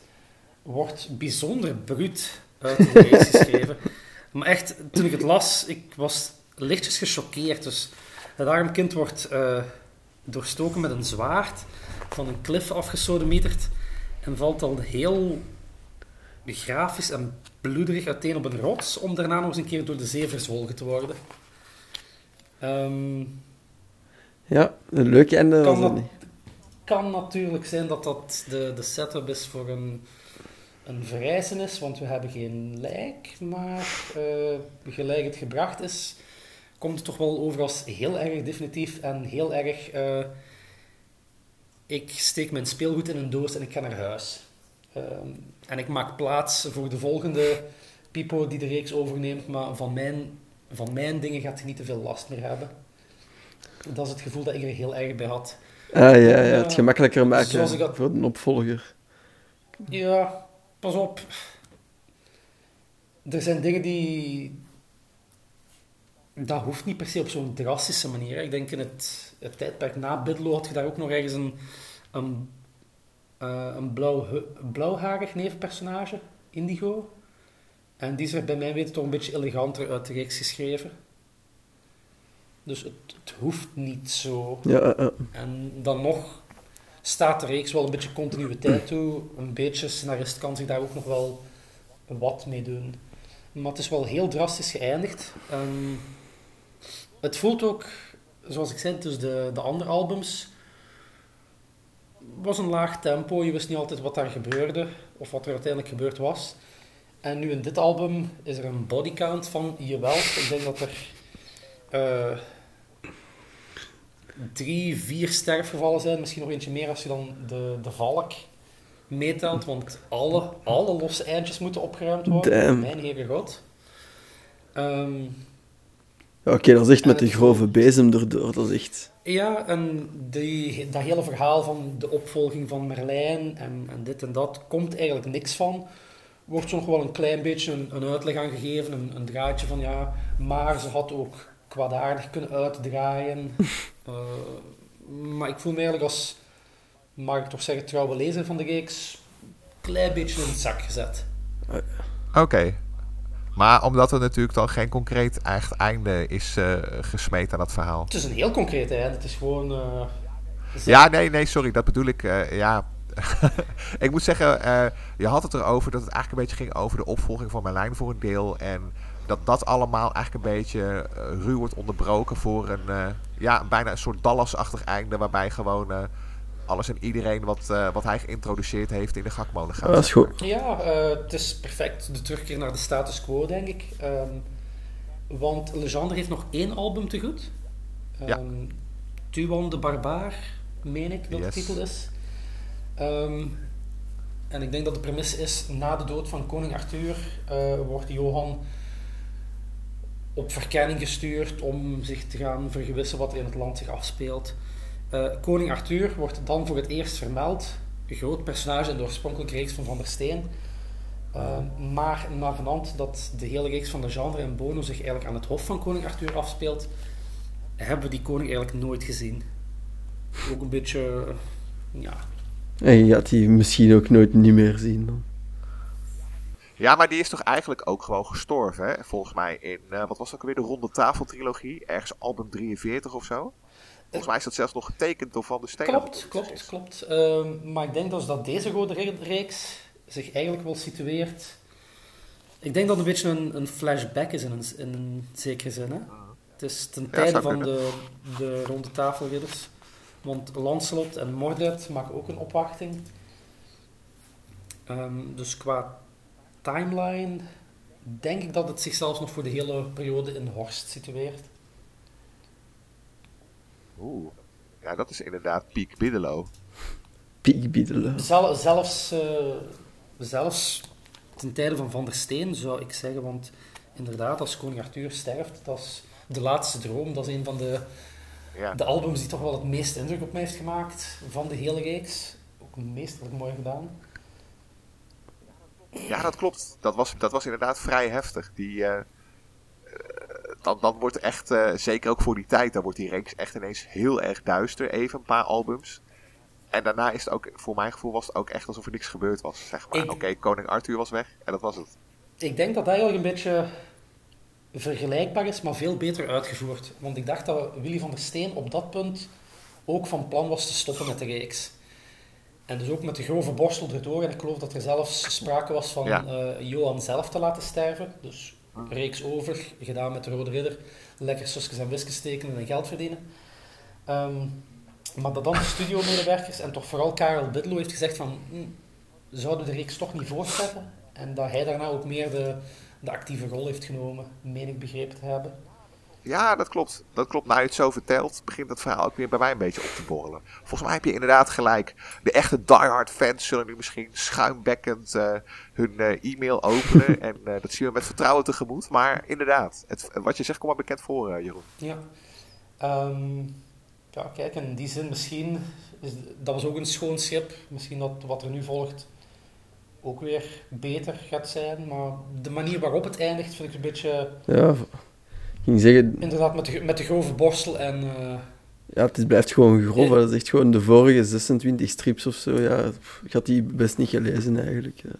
wordt bijzonder bruut uit de reeks geschreven. Maar echt, toen ik het las, ik was lichtjes gechoqueerd. Dus het arm kind wordt eh, doorstoken met een zwaard, van een klif afgesodemieterd en valt al heel grafisch en bloederig uiteen op een rots, om daarna nog eens een keer door de zee verzwolgen te worden. Ehm, Ja, een leuk einde Kan was dat- het niet. kan natuurlijk zijn dat dat de, de setup is voor een, een verrijzenis, want we hebben geen lijk, maar eh, gelijk het gebracht is, komt het toch wel over als heel erg definitief en heel erg... eh, ik steek mijn speelgoed in een doos en ik ga naar huis. Ehm, en ik maak plaats voor de volgende Pipo die de reeks overneemt, maar van mijn, van mijn dingen gaat hij niet te veel last meer hebben. Dat is het gevoel dat ik er heel erg bij had. Ah ja, ja, het gemakkelijker maken zoals ik dat- voor een opvolger. Ja, pas op. Er zijn dingen die. Dat hoeft niet per se op zo'n drastische manier. Ik denk in het, het tijdperk na Bidlo had je daar ook nog ergens een, een, eh, een blauw, blauwharig nevenpersonage, Indigo. En die is er bij mij weten toch een beetje eleganter uit de reeks geschreven. Dus het, het hoeft niet zo. Ja, eh, eh. En dan nog staat de reeks wel een beetje continuïteit toe. Een beetje scenarist kan zich daar ook nog wel wat mee doen. Maar het is wel heel drastisch geëindigd. En het voelt ook, zoals ik zei, dus de, de andere albums was een laag tempo. Je wist niet altijd wat daar gebeurde of wat er uiteindelijk gebeurd was. En nu in dit album is er een bodycount van jawel. Ik denk dat er eh, drie, vier sterfgevallen zijn. Misschien nog eentje meer als je dan de, de valk meetelt. Want alle, alle losse eindjes moeten opgeruimd worden. Damn. Mijn heren god. Ehm, Ja, Oké, dat is echt met de grove bezem erdoor. Dat is echt... ja, en die, dat hele verhaal van de opvolging van Merlijn en, en dit en dat, komt eigenlijk niks van. Wordt zo nog wel een klein beetje een, een uitleg aan gegeven, een, een draadje van ja, maar ze had ook kwaadaardig kunnen uitdraaien. Eh, maar ik voel me eigenlijk als, mag ik toch zeggen, trouwe lezer van de reeks, een klein beetje in het zak gezet. Oké. Maar omdat er natuurlijk dan geen concreet echt einde is eh, gesmeed aan dat verhaal. Het is een heel concreet einde, het is gewoon... eh, is- Ja, nee, nee, sorry, dat bedoel ik. eh, ja. ik moet zeggen, je had het erover dat het eigenlijk een beetje ging over de opvolging van Merlijn voor een deel. En dat dat allemaal eigenlijk een beetje ruw wordt onderbroken voor een, ja, bijna een soort Dallas-achtig einde. Waarbij gewoon alles en iedereen wat, eh, wat hij geïntroduceerd heeft in de gakmolen gaat. Dat is goed. Ja, eh, het is perfect. De terugkeer naar de status quo, denk ik. Ehm, want Legendre heeft nog één album te goed. Ja. Ehm, Tuan de Barbaar, meen ik dat Yes. de titel is. Ehm, en ik denk dat de premisse is, na de dood van koning Arthur eh, wordt Johan op verkenning gestuurd om zich te gaan vergewissen wat er in het land zich afspeelt. Eh, koning Arthur wordt dan voor het eerst vermeld. Een groot personage in de oorspronkelijke reeks van Van der Steen. Eh, maar navenant dat de hele reeks van de genre en Bono zich eigenlijk aan het hof van koning Arthur afspeelt, hebben we die koning eigenlijk nooit gezien. Ook een beetje, eh, ja, En je gaat die misschien ook nooit niet meer zien. Dan. Ja, maar die is toch eigenlijk ook gewoon gestorven, hè? Volgens mij in, eh, wat was dat ook weer, de Ronde Tafel trilogie. Ergens album 43 of zo. Volgens mij is dat zelfs nog getekend door Van der Steen. Klopt, klopt, klopt. Ehm, maar ik denk dus dat deze rode re- reeks zich eigenlijk wel situeert. Ik denk dat het een beetje een, een flashback is in een, in een zekere zin. Hè? Het is ten tijde van de, de ronde tafelridders. Want Lancelot en Mordred maken ook een opwachting. Ehm, dus qua timeline denk ik dat het zich zelfs nog voor de hele periode in Horst situeert. Oeh. Ja, dat is inderdaad Piek Biddelo. Piek. Zel- zelfs, eh, zelfs ten tijde van Van der Steen zou ik zeggen, want inderdaad, als koning Arthur sterft, dat is de laatste droom. Dat is een van de, Ja. de albums die toch wel het meeste indruk op mij heeft gemaakt van de hele reeks. Ook meesterlijk mooi gedaan. ja, dat klopt. Dat was, dat was inderdaad vrij heftig. Die, eh, dan, dan wordt echt, eh, zeker ook voor die tijd, dan wordt die reeks echt ineens heel erg duister. Even een paar albums. En daarna is het ook, voor mijn gevoel, was het ook echt alsof er niks gebeurd was. Zeg maar, oké, koning Arthur was weg en dat was het. Ik denk dat dat eigenlijk een beetje vergelijkbaar is, maar veel beter uitgevoerd. Want ik dacht dat Willy van der Steen op dat punt ook van plan was te stoppen met de reeks. En dus ook met de grove borstel erdoor. En ik geloof dat er zelfs sprake was van Ja. eh, Johan zelf te laten sterven. Dus reeks over, gedaan met de Rode Ridder. Lekker susjes en wisjes tekenen en geld verdienen. Ehm, maar dat dan de studiomedewerkers en toch vooral Karel Bidlo heeft gezegd van... "Hm, zouden de reeks toch niet voortzetten? En dat hij daarna ook meer de, de actieve rol heeft genomen, meen ik begrepen te hebben. Ja, dat klopt. Dat klopt. Nou, je het zo vertelt, begint dat verhaal ook weer bij mij een beetje op te borrelen. Volgens mij heb je inderdaad gelijk. De echte diehard fans zullen nu misschien schuimbekkend eh, hun eh, e-mail openen. en eh, dat zien we met vertrouwen tegemoet. Maar inderdaad, het, wat je zegt komt maar bekend voor, eh, Jeroen. Ja. Ehm, ja, kijk, in die zin misschien, is, dat was ook een schoon schip. Misschien dat wat er nu volgt ook weer beter gaat zijn. Maar de manier waarop het eindigt vind ik een beetje, Ja, ging zeggen, inderdaad, met de, met de grove borstel en... eh, ja, het is, blijft gewoon grof. Dat is echt gewoon de vorige 26 strips of zo. Ja, ik had die best niet gelezen eigenlijk. Ja.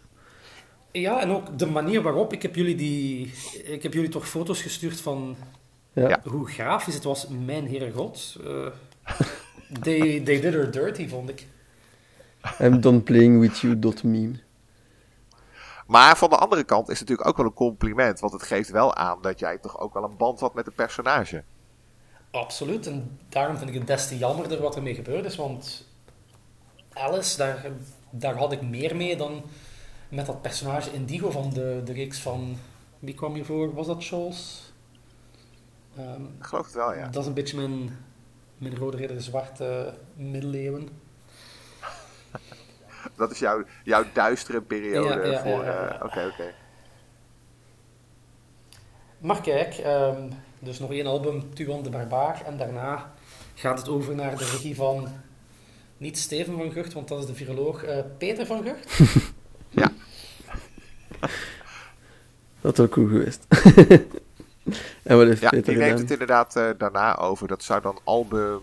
Ja, en ook de manier waarop. Ik heb jullie, die, ik heb jullie toch foto's gestuurd van Ja. Ja. hoe grafisch het was. Mijn heren god. Eh, they, they did her dirty, vond ik. I'm done playing with you, dot meme. Maar van de andere kant is het natuurlijk ook wel een compliment. Want het geeft wel aan dat jij toch ook wel een band had met de personage. Absoluut. En daarom vind ik het des te jammerder wat ermee gebeurd is. Want Alice, daar, daar had ik meer mee dan met dat personage Indigo van de, de reeks van... Wie kwam hiervoor? Was dat Scholz? Ehm, Ik geloof het wel, ja. Dat is een beetje mijn, mijn rode ridder zwarte middeleeuwen. Dat is jouw, jouw duistere periode Ja, ja, voor... ja, ja, eh, ja. Oké, oké. Maar kijk, ehm, dus nog één album, Tuan de Barbaar. En daarna gaat het over naar de regie van... Niet Steven van Gucht, want dat is de viroloog. eh, Peter van Gucht. Dat is ook goed geweest. en wat heeft Ja, Peter die neemt gedaan? het inderdaad eh, daarna over. Dat zou dan album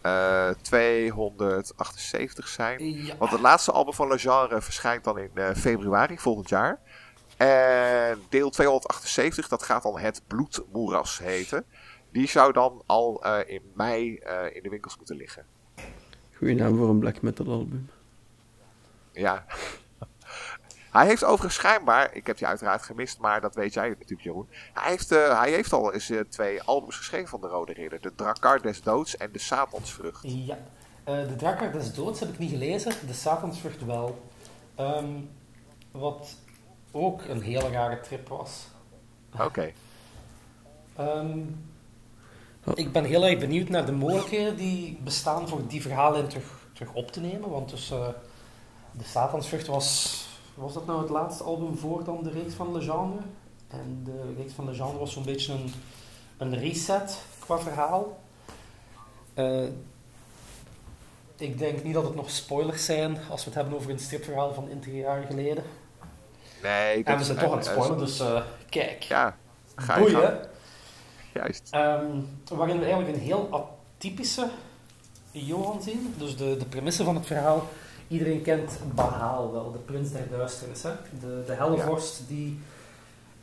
eh, 278 zijn. Ja. Want het laatste album van Le Genre verschijnt dan in eh, februari volgend jaar. En deel 278, dat gaat dan Het Bloedmoeras heten. Die zou dan al eh, in mei eh, in de winkels moeten liggen. Goeie naam voor een black metal album. Ja. Hij heeft overigens schijnbaar, ik heb die uiteraard gemist, maar dat weet jij natuurlijk Jeroen. Hij heeft, eh, hij heeft al eens eh, twee albums geschreven van de Rode Ridder. De Drakar des Doods en de Satansvrucht. Ja. Eh, de Drakkar des Doods heb ik niet gelezen. De Satansvrucht wel. Ehm, wat ook een hele rare trip was. Oké. Ehm. Ik ben heel erg benieuwd naar de mogelijkheden die bestaan voor die verhalen terug, terug op te nemen. Want dus, de Satansvrucht was... Was dat nou het laatste album voor dan de reeks van Le Genre? En de reeks van Le Genre was zo'n beetje een, een reset qua verhaal. Eh, ik denk niet dat het nog spoilers zijn als we het hebben over een stripverhaal van intig jaar geleden. Nee, dat En we zijn toch aan het spoilen, dus eh, kijk. Ja, ga. Boeien. Juist. Ehm, waarin we eigenlijk een heel atypische Johan zien. Dus de, de premisse van het verhaal. Iedereen kent Bahaal wel, de prins der duisternis. Hè? De, de hellevorst die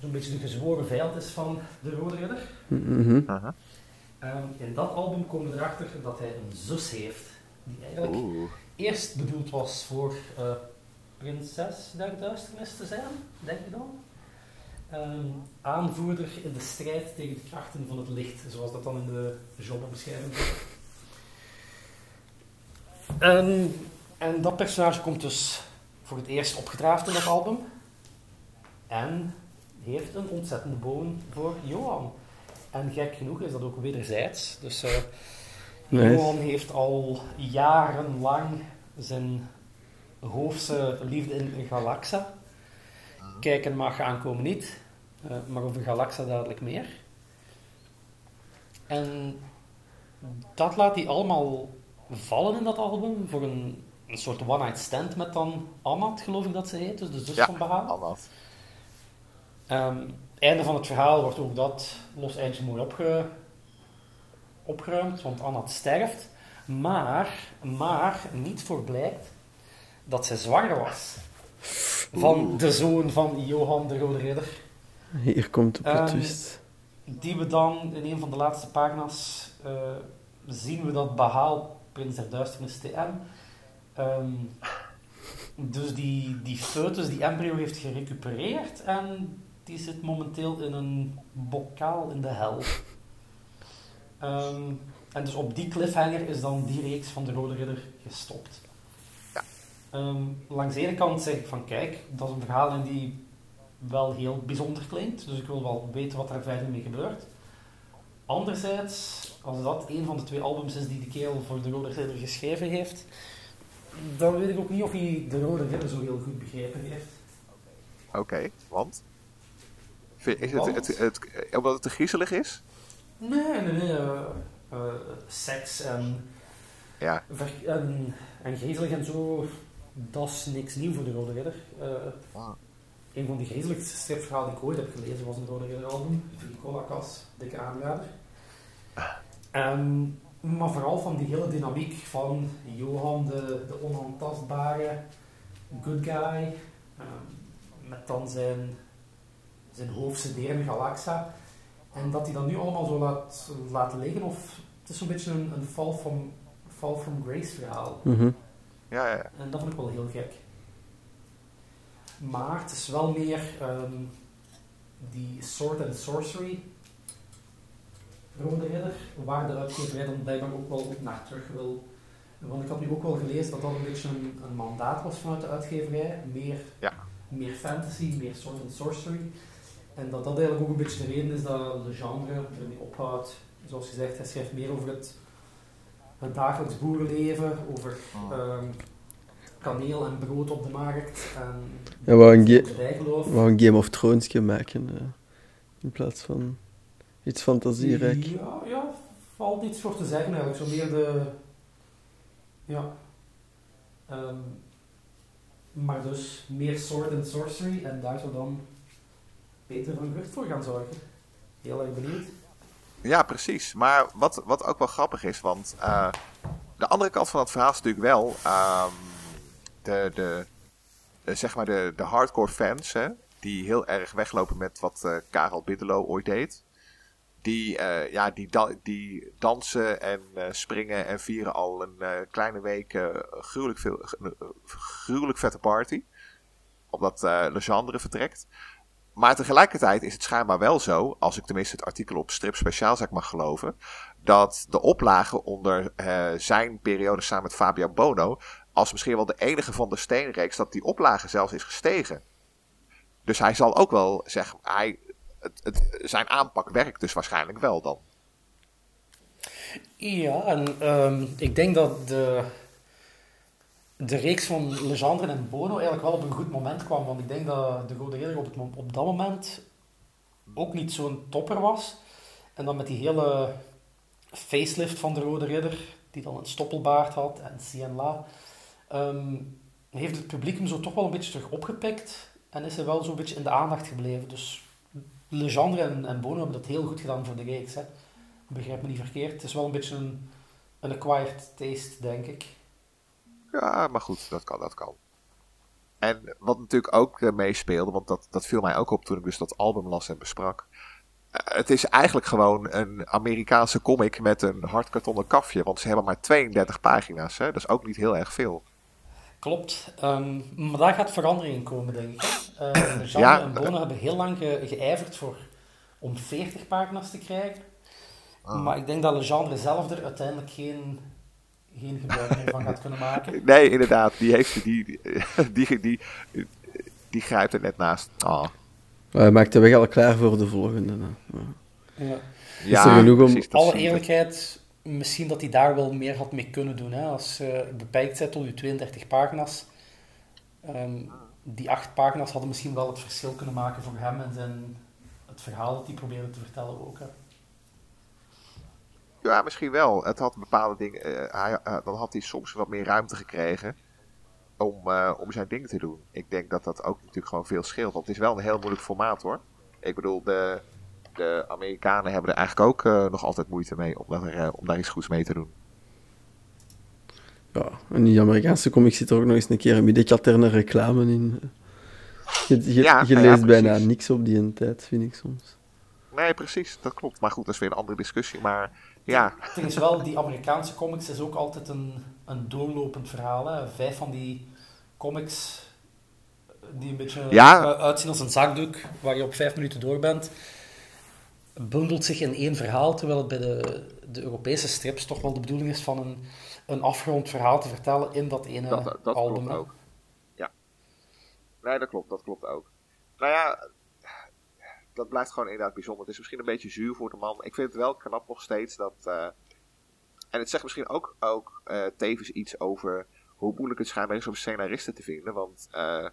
zo'n beetje de gezworen vijand is van de Rode Ridder. Mhm. Aha. Ehm, in dat album komen we erachter dat hij een zus heeft. Die eigenlijk Oeh. eerst bedoeld was voor eh, prinses der duisternis te zijn, denk je dan? Ehm, aanvoerder in de strijd tegen de krachten van het licht, zoals dat dan in de genrebeschrijving wordt. Ehm, en dat personage komt dus voor het eerst opgedraafd in dat album. En heeft een ontzettende boon voor Johan. En gek genoeg is dat ook wederzijds. Dus eh, Nice. Johan heeft al jarenlang zijn hoofdse liefde in Galaxa. Kijken mag aankomen niet, eh, maar over Galaxa dadelijk meer. En dat laat hij allemaal vallen in dat album voor een, een soort one-night stand met dan Amat, geloof ik dat ze heet, dus de zus Ja, van Baha. Annat. Ehm, einde van het verhaal wordt ook dat los eindje mooi opge, opgeruimd, want Anna sterft. Maar, maar niet voor blijkt dat zij zwanger was. Van Oeh. de zoon van Johan de Rode Ridder. Hier komt de plot Ehm, twist. die we dan in een van de laatste pagina's uh, zien we dat Bahaal, Prins der Duisternis TM, um, dus die, die foetus, die embryo heeft gerecupereerd en die zit momenteel in een bokaal in de hel. Um, en dus op die cliffhanger is dan die reeks van de Rode Ridder gestopt. Ja. Um, langs de ene kant zeg ik van kijk, dat is een verhaal in die wel heel bijzonder klinkt, dus ik wil wel weten wat er verder mee gebeurt. Anderzijds, als dat een van de twee albums is die de kerel voor de Rode Ridder geschreven heeft, dan weet ik ook niet of hij de Rode Ridder zo heel goed begrepen heeft. Oké, want? Is het, het, het, omdat het te griezelig is? Nee, nee, nee. Uh, uh, seks en, ja. en, en griezelig en zo, dat is niks nieuw voor de Rode Ridder. Uh, wow. Een van de griezelijkste stripverhalen die ik ooit heb gelezen was een Rode Ridder album, Nicola Cas, dikke aanrader. Um, maar vooral van die hele dynamiek van Johan, de, de onaantastbare good guy, um, met dan zijn, zijn hoofdstuderende Galaxa. En dat hij dat nu allemaal zo laat, laten liggen, of het is zo'n beetje een, een fall, from, fall from grace verhaal. Mm -hmm. ja, ja, En dat vind ik wel heel gek. Maar het is wel meer um, die Sword and Sorcery Rode Ridder, waar de uitgeverij dan blijkbaar ook wel naar terug wil. Want ik had nu ook wel gelezen dat dat een beetje een, een mandaat was vanuit de uitgeverij. Meer, ja. meer fantasy, meer sword and sorcery. En dat dat eigenlijk ook een beetje de reden is dat de genre er niet ophoudt. Zoals gezegd, hij schrijft meer over het, het dagelijks boerenleven, over oh. um, kaneel en brood op de markt. En ja, wou een Game of Thrones maken uh, in plaats van iets fantasierijk. Ja, ja, valt iets voor te zeggen eigenlijk. Zo meer de. Ja. Um, maar dus meer sword and sorcery en daar zou dan Peter van Gucht voor gaan zorgen. Heel erg benieuwd. Ja, precies. Maar wat, wat ook wel grappig is, want uh, de andere kant van het verhaal is natuurlijk wel um, de, de, de, zeg maar de, de hardcore fans, hè, die heel erg weglopen met wat uh, Karel Biddelo ooit deed. Die, uh, ja, die, die dansen en springen en vieren al een kleine week gruwelijk, veel, gruwelijk vette party. Omdat Legendre vertrekt. Maar tegelijkertijd is het schijnbaar wel zo, als ik tenminste het artikel op Strip Speciaal zeg mag geloven, dat de oplagen onder zijn periode samen met Fabio Bono, als misschien wel de enige van de steenreeks, dat die oplage zelfs is gestegen. Dus hij zal ook wel zeggen, hij, het, zijn aanpak werkt dus waarschijnlijk wel dan. Ja, en um, ik denk dat de, de reeks van Legendre en Bono eigenlijk wel op een goed moment kwam. Want ik denk dat de Rode Ridder op, op dat moment ook niet zo'n topper was. En dan met die hele facelift van de Rode Ridder, die dan een stoppelbaard had en CNLA, um, heeft het publiek hem zo toch wel een beetje terug opgepikt. En is hij wel zo'n beetje in de aandacht gebleven. Dus Legendre en, en Bono hebben dat heel goed gedaan voor de reeks. Hè. Begrijp me niet verkeerd. Het is wel een beetje een, een acquired taste, denk ik. Ja, maar goed, dat kan, dat kan. En wat natuurlijk ook uh, meespeelde, want dat, dat viel mij ook op toen ik dus dat album las en besprak. Uh, het is eigenlijk gewoon een Amerikaanse comic met een hardkartonnen kafje, want ze hebben maar 32 pagina's. Hè? Dat is ook niet heel erg veel. Klopt, um, maar daar gaat verandering in komen, denk ik. Uh, Jean ja, en Bono hebben heel lang ge geijverd voor, om 40 pagina's te krijgen. Ah. Maar ik denk dat Legendre zelf er uiteindelijk geen geen gebruik meer van gaat kunnen maken. Nee, inderdaad. Die, heeft, die, die, die, die, grijpt er net naast. Oh. Hij maakt de weg al klaar voor de volgende. Ja. Ja, genoeg om... Alle eerlijkheid, misschien dat hij daar wel meer had mee kunnen doen. Hè? Als je beperkt zit tot je 32 pagina's. Um, die acht pagina's hadden misschien wel het verschil kunnen maken voor hem en zijn, het verhaal dat hij probeerde te vertellen ook. Hè? Ja, misschien wel. Het had bepaalde dingen. Uh, hij, uh, dan had hij soms wat meer ruimte gekregen. Om, uh, om zijn ding te doen. Ik denk dat dat ook natuurlijk gewoon veel scheelt. Want het is wel een heel moeilijk formaat hoor. Ik bedoel, de, de Amerikanen hebben er eigenlijk ook nog altijd moeite mee om daar, om daar iets goeds mee te doen. Ja, en die Amerikaanse comics zit er ook nog eens een keer een middenkaterne reclame in. Je, je, ja, je leest ja, bijna niks op die tijd, vind ik soms. Nee, precies, dat klopt. Maar goed, dat is weer een andere discussie. Maar ja. Het ding is wel, die Amerikaanse comics is ook altijd een, een doorlopend verhaal. Hè. Vijf van die comics die een beetje Ja. eh, uitzien als een zakdoek, waar je op vijf minuten door bent, bundelt zich in één verhaal, terwijl het bij de, de Europese strips toch wel de bedoeling is van een, een afgerond verhaal te vertellen in dat ene Dat, dat, dat album. klopt ook. Ja. Nee, dat klopt, dat klopt ook. Nou ja, dat blijft gewoon inderdaad bijzonder. Het is misschien een beetje zuur voor de man. Ik vind het wel knap nog steeds dat... eh, en het zegt misschien ook, ook eh, tevens iets over hoe moeilijk het schijnbaar is om scenaristen te vinden. Want eh,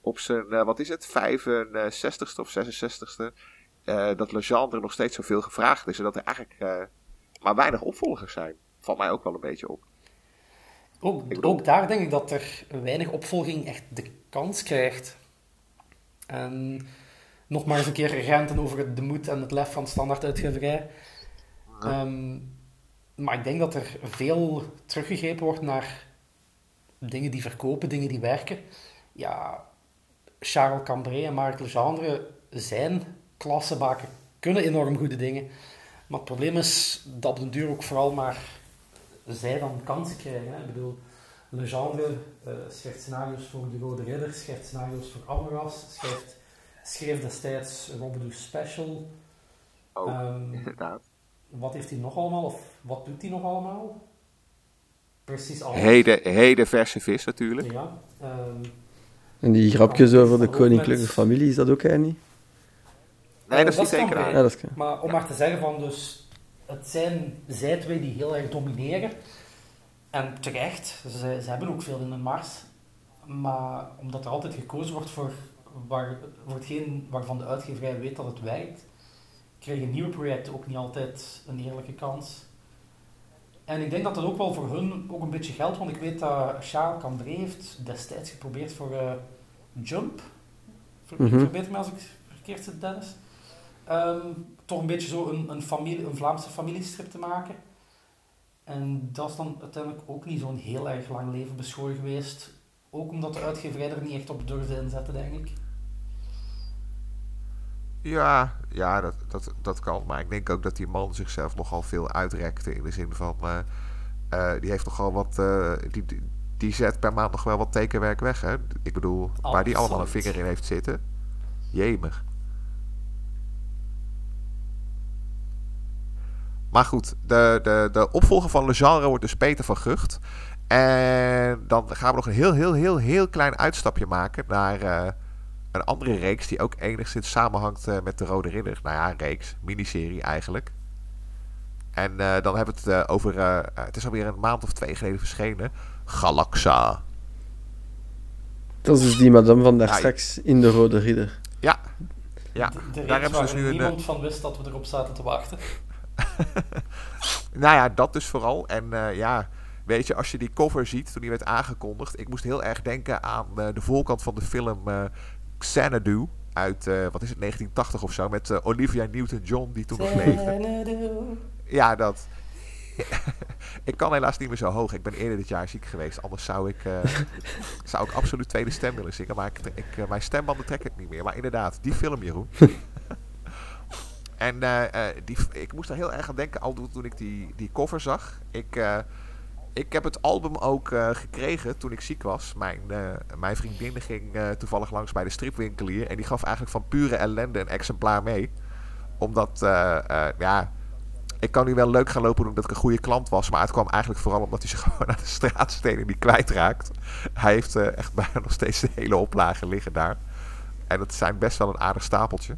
op zijn, wat is het, 65ste of 66ste... eh, dat Legendre nog steeds zoveel gevraagd is. En dat er eigenlijk eh, maar weinig opvolgers zijn. Valt mij ook wel een beetje op. Ook, Ik bedoel- ook daar denk ik dat er weinig opvolging echt de kans krijgt. En nog maar eens een keer renten over de moed en het lef van standaard uitgeverij. Ehm, maar ik denk dat er veel teruggegrepen wordt naar dingen die verkopen, dingen die werken. Ja, Charles Cambrai en Marc Legendre zijn klassenbaken, kunnen enorm goede dingen. Maar het probleem is dat op den duur ook vooral maar zij dan kansen krijgen. Hè. Ik bedoel, Legendre eh, schrijft scenario's voor De Rode Ridder, schrijft scenario's voor Amaras, schrijft, schreef destijds Robin Special. Ook, Ehm, inderdaad. wat heeft hij nog allemaal, of wat doet hij nog allemaal? Precies alles. Heden, heden verse vis natuurlijk. Ja. ehm, En die grapjes Oh, over de koninklijke familie, is dat ook hij niet? Nee, dat is dat niet zeker. Cambrai. Ja, dat is maar om maar te zeggen van, dus, het zijn zij twee die heel erg domineren. En terecht, ze, ze hebben ook veel in de mars. Maar omdat er altijd gekozen wordt voor, waar, voor hetgeen waarvan de uitgeverij weet dat het werkt, krijgen nieuwe projecten ook niet altijd een eerlijke kans. En ik denk dat dat ook wel voor hun ook een beetje geldt, want ik weet dat Charles Cambrai heeft destijds geprobeerd voor eh, Jump. Ver, Mhm. Verbeter me als ik verkeerd zit, Dennis. Ehm, toch een beetje zo een, een, familie, een Vlaamse familiestrip te maken. En dat is dan uiteindelijk ook niet zo'n heel erg lang leven beschoren geweest. Ook omdat de uitgeverij er niet echt op durfde inzetten, denk ik. Ja, ja dat, dat, dat kan. Maar ik denk ook dat die man zichzelf nogal veel uitrekte. In de zin van, eh, eh, die heeft nogal wat... eh, die, die, die zet per maand nog wel wat tekenwerk weg, hè. Ik bedoel, waar die allemaal een vinger in heeft zitten. Jemig. Maar goed, de, de, de opvolger van Le Genre wordt dus Peter van Gucht. En dan gaan we nog een heel, heel, heel, heel klein uitstapje maken naar eh, een andere reeks die ook enigszins samenhangt eh, met de Rode Ridder. Nou ja, een reeks, miniserie eigenlijk. En eh, dan hebben we het eh, over, het is alweer een maand of twee geleden verschenen, Galaxa. Dat is dus die madame van daar Ja, straks in de Rode Ridder. Ja, ja. De, de daar hebben ze dus nu een... niemand van wist dat we erop zaten te wachten. Nou ja, dat dus vooral. En eh, ja, weet je, als je die cover ziet toen die werd aangekondigd. Ik moest heel erg denken aan eh, de voorkant van de film eh Xanadu. Uit, wat is het, 1980 of zo. Met Olivia Newton-John, die toen nog leefde. Ja, dat. ik kan helaas niet meer zo hoog. Ik ben eerder dit jaar ziek geweest. Anders zou ik, zou ik absoluut tweede stem willen zingen. Maar ik, ik, mijn stembanden trekken het niet meer. Maar inderdaad, die film, Jeroen. En eh, eh, die, ik moest er heel erg aan denken al toen ik die, die cover zag. Ik, eh, ik heb het album ook gekregen toen ik ziek was. Mijn, mijn vriendin ging toevallig langs bij de stripwinkelier. En die gaf eigenlijk van pure ellende een exemplaar mee. Omdat, ja, ik kan nu wel leuk gaan lopen doen dat ik een goede klant was. Maar het kwam eigenlijk vooral omdat hij zich gewoon aan de straatstenen niet kwijtraakt. Hij heeft echt bijna nog steeds de hele oplage liggen daar. En dat zijn best wel een aardig stapeltje.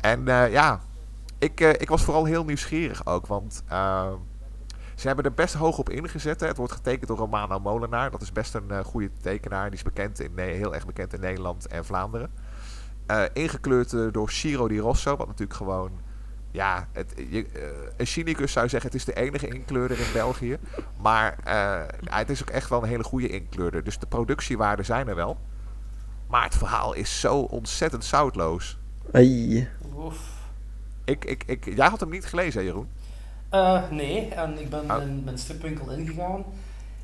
En eh, ja, ik, eh, ik was vooral heel nieuwsgierig ook. Want eh, ze hebben er best hoog op ingezet. Het wordt getekend door Romano Molenaar. Dat is best een eh, goede tekenaar. Die is bekend in, heel erg bekend in Nederland en Vlaanderen. Ingekleurd door Ciro Di Rosso. Wat natuurlijk gewoon... Ja, het, je, een cynicus zou zeggen het is de enige inkleurder in België. Maar het is ook echt wel een hele goede inkleurder. Dus de productiewaarden zijn er wel. Maar het verhaal is zo ontzettend zoutloos. Ai. Ik, ik, ik, jij had hem niet gelezen, hè, Jeroen? Eh, nee, en ik ben Oh. in mijn stripwinkel ingegaan.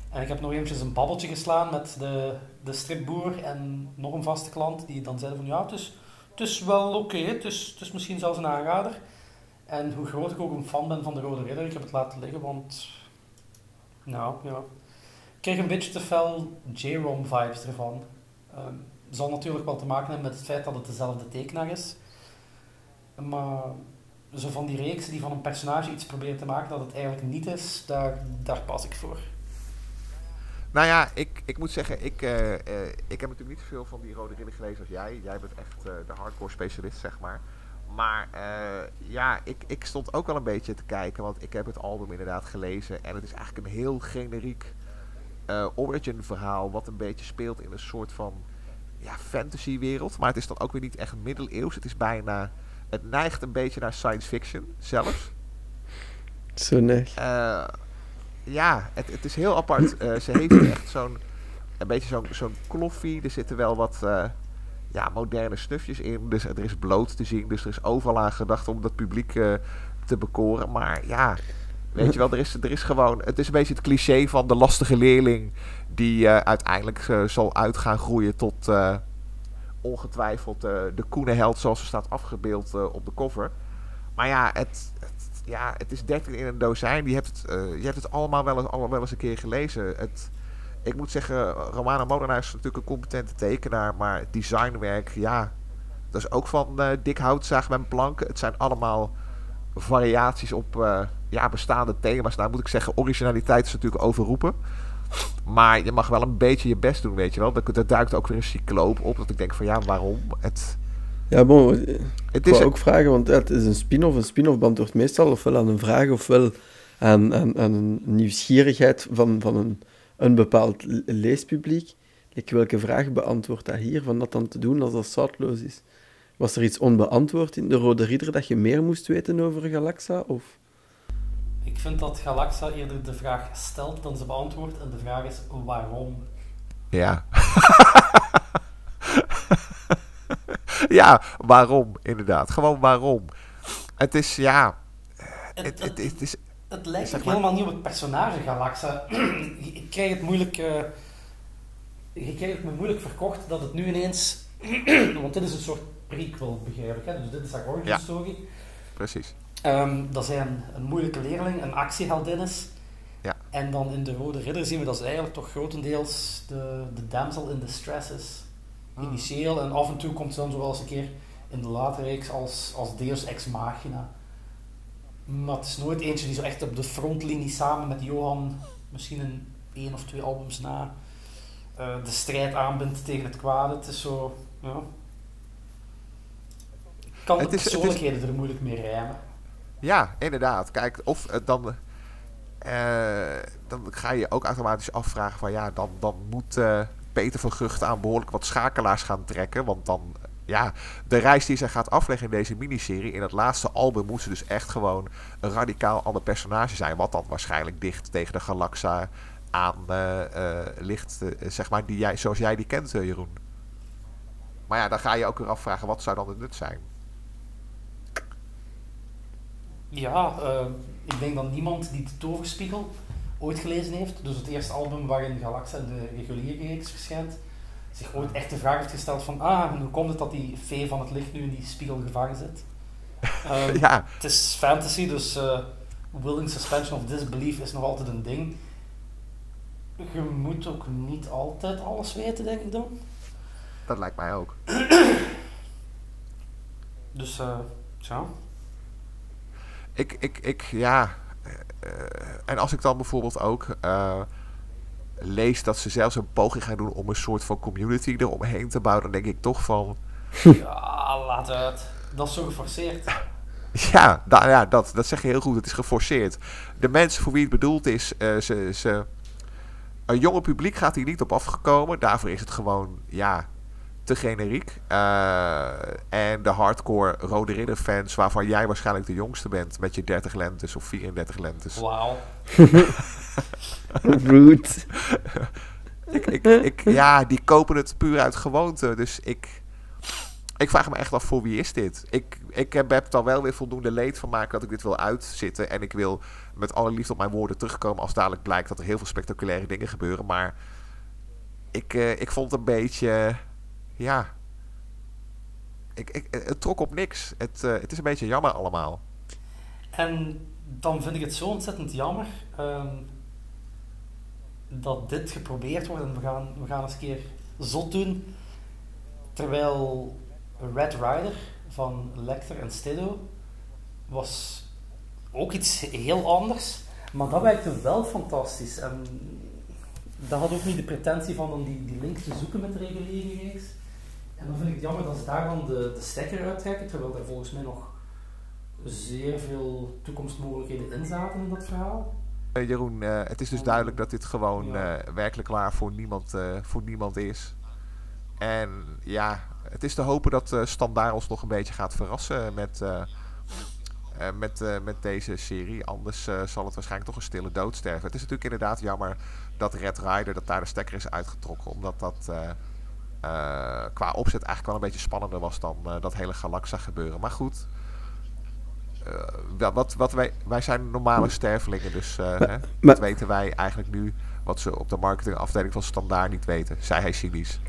En ik heb nog eventjes een babbeltje geslaan met de, de stripboer en nog een vaste klant. Die dan zeiden van ja, het is, het is wel oké. Het, is, het is misschien zelfs een aanrader. En hoe groot ik ook een fan ben van de Rode Ridder, ik heb het laten liggen, want... Nou, ja. Ik krijg een beetje te fel J-Rom vibes ervan. Ehm, zal natuurlijk wel te maken hebben met het feit dat het dezelfde tekenaar is. Maar zo van die reeks die van een personage iets proberen te maken dat het eigenlijk niet is, daar, daar pas ik voor. Nou ja, ik, ik moet zeggen, ik, uh, ik heb natuurlijk niet zoveel van die Rode Ridder gelezen als jij. Jij bent echt uh, de hardcore specialist, zeg maar. Maar ja, ik, ik stond ook wel een beetje te kijken, want ik heb het album inderdaad gelezen. En het is eigenlijk een heel generiek origin verhaal, wat een beetje speelt in een soort van ja, fantasy wereld. Maar het is dan ook weer niet echt middeleeuws. Het is bijna, het neigt een beetje naar science fiction zelfs. Zo nee ja, het, het is heel apart. Uh, ze heeft echt zo'n een beetje zo'n zo'n kloffie. Er zitten wel wat uh, ja, moderne snufjes in. Dus er is bloot te zien. Dus er is overal aan gedacht om dat publiek te bekoren. Maar ja, weet je wel, er is, er is gewoon... Het is een beetje het cliché van de lastige leerling... die uiteindelijk zal uitgaan groeien tot ongetwijfeld de koene held... zoals ze staat afgebeeld op de cover. Maar ja, het, ja, het is 13 in een dozijn. Je hebt het, uh, je hebt het allemaal wel eens, allemaal wel eens een keer gelezen. Het, ik moet zeggen, Romana Molenaar is natuurlijk een competente tekenaar. Maar designwerk, ja, dat is ook van uh, dik houtzaag met planken. Het zijn allemaal variaties op ja, bestaande thema's. Nou moet ik zeggen, originaliteit is natuurlijk overroepen. Maar je mag wel een beetje je best doen, weet je wel. Er, duikt ook weer een cycloop op. Dat ik denk van ja, waarom? Het, ja, bon, het is ook vragen, want het is een spin-off. Een spin-off beantwoordt meestal ofwel aan een vraag ofwel aan, aan, aan een nieuwsgierigheid van, van een, een bepaald leespubliek. Ik welke vraag beantwoordt dat hier, van dat dan te doen als dat zoutloos is? Was er iets onbeantwoord in de Rode Ridder dat je meer moest weten over Galaxa? Of? Ik vind dat Galaxa eerder de vraag stelt dan ze beantwoordt. En de vraag is waarom? Ja. ja, waarom, inderdaad. Gewoon waarom. Het is, ja... Het, het, het, het is, het lijkt zeg helemaal niet op het personage Galaxa. ik krijg het moeilijk... Uh, ik krijg het me moeilijk verkocht dat het nu ineens... want dit is een soort prequel, begrijp ik. Hè? Dus dit is haar origin ja, story. Precies. Um, dat zij een, een, moeilijke leerling, een actieheldin is. Ja. En dan in de Rode Ridder zien we dat ze eigenlijk toch grotendeels de, de damsel in distress is. Ah. initieel. En af en toe komt ze dan zo eens een keer in de latere reeks als, als Deus Ex Machina. Maar het is nooit eentje die zo echt op de frontlinie samen met Johan, misschien een één of twee albums na, uh, de strijd aanbindt tegen het kwade. Het is zo, ja. Kan de persoonlijkheden is... er moeilijk mee rijmen. Ja, inderdaad. Kijk, of uh, dan, uh, dan ga je ook automatisch afvragen van ja, dan, dan moet Peter van Gucht aan behoorlijk wat schakelaars gaan trekken. Want dan, ja, de reis die zij gaat afleggen in deze miniserie, in het laatste album, moet ze dus echt gewoon een radicaal ander personage zijn. Wat dan waarschijnlijk dicht tegen de Galaxa aan ligt, zeg maar, die jij, zoals jij die kent, Jeroen. Maar ja, dan ga je ook weer afvragen, wat zou dan het nut zijn? Ja, ik denk dat niemand die de toverspiegel ooit gelezen heeft, dus het eerste album waarin Galaxa de reguliere reeks verschijnt, zich ooit echt de vraag heeft gesteld van, ah, hoe komt het dat die vee van het licht nu in die spiegel gevangen zit? Um, ja. Het is fantasy, dus uh, willing suspension of disbelief is nog altijd een ding. Je moet ook niet altijd alles weten, denk ik dan. Dat lijkt mij ook. dus, uh. Ik, ik, ik, ja, eh, en als ik dan bijvoorbeeld ook uh, lees dat ze zelfs een poging gaan doen om een soort van community eromheen te bouwen, dan denk ik toch van. Ja, laat het. Dat is zo geforceerd. Ja, ja dat, dat zeg je heel goed. Het is geforceerd. De mensen voor wie het bedoeld is, uh, ze, ze, een jonge publiek gaat hier niet op afgekomen. Daarvoor is het gewoon, ja, te generiek. Uh, en de hardcore Rode Ridder fans, waarvan jij waarschijnlijk de jongste bent met je 30 lentes of 34 lentes. Wauw. Rude. ik, ik, ik, ja, die kopen het puur uit gewoonte. Dus ik, ik vraag me echt af voor wie is dit? Ik, ik heb, heb er wel weer voldoende leed van maken dat ik dit wil uitzitten. En ik wil met alle liefde op mijn woorden terugkomen als dadelijk blijkt dat er heel veel spectaculaire dingen gebeuren. Maar ik, uh, ik vond het een beetje ja. ik, ik, het trok op niks. Het, het is een beetje jammer allemaal. En dan vind ik het zo ontzettend jammer ehm, dat dit geprobeerd wordt en we gaan, we gaan eens een keer zot doen. Terwijl Red Rider van Lecter en Stiddo was ook iets heel anders, maar dat werkte wel fantastisch. En dat had ook niet de pretentie van om die, die link te zoeken met de reguliere. En dan vind ik het jammer dat ze daar dan de, de stekker uittrekken, terwijl er volgens mij nog zeer veel toekomstmogelijkheden in zaten in dat verhaal. Uh, Jeroen, uh, het is dus duidelijk dat dit gewoon ja. uh, werkelijk waar voor niemand, voor niemand is. En ja, het is te hopen dat Standaard ons nog een beetje gaat verrassen met, met, met deze serie. Anders zal het waarschijnlijk toch een stille dood sterven. Het is natuurlijk inderdaad jammer dat Red Rider, dat daar de stekker is uitgetrokken. Omdat dat qua opzet eigenlijk wel een beetje spannender was dan dat hele Galaxa gebeuren. Maar goed, uh, wat, wat wij, wij zijn normale stervelingen, dus uh, maar, hè, dat weten wij eigenlijk nu wat ze op de marketingafdeling van Standaard niet weten, zei hij cynisch.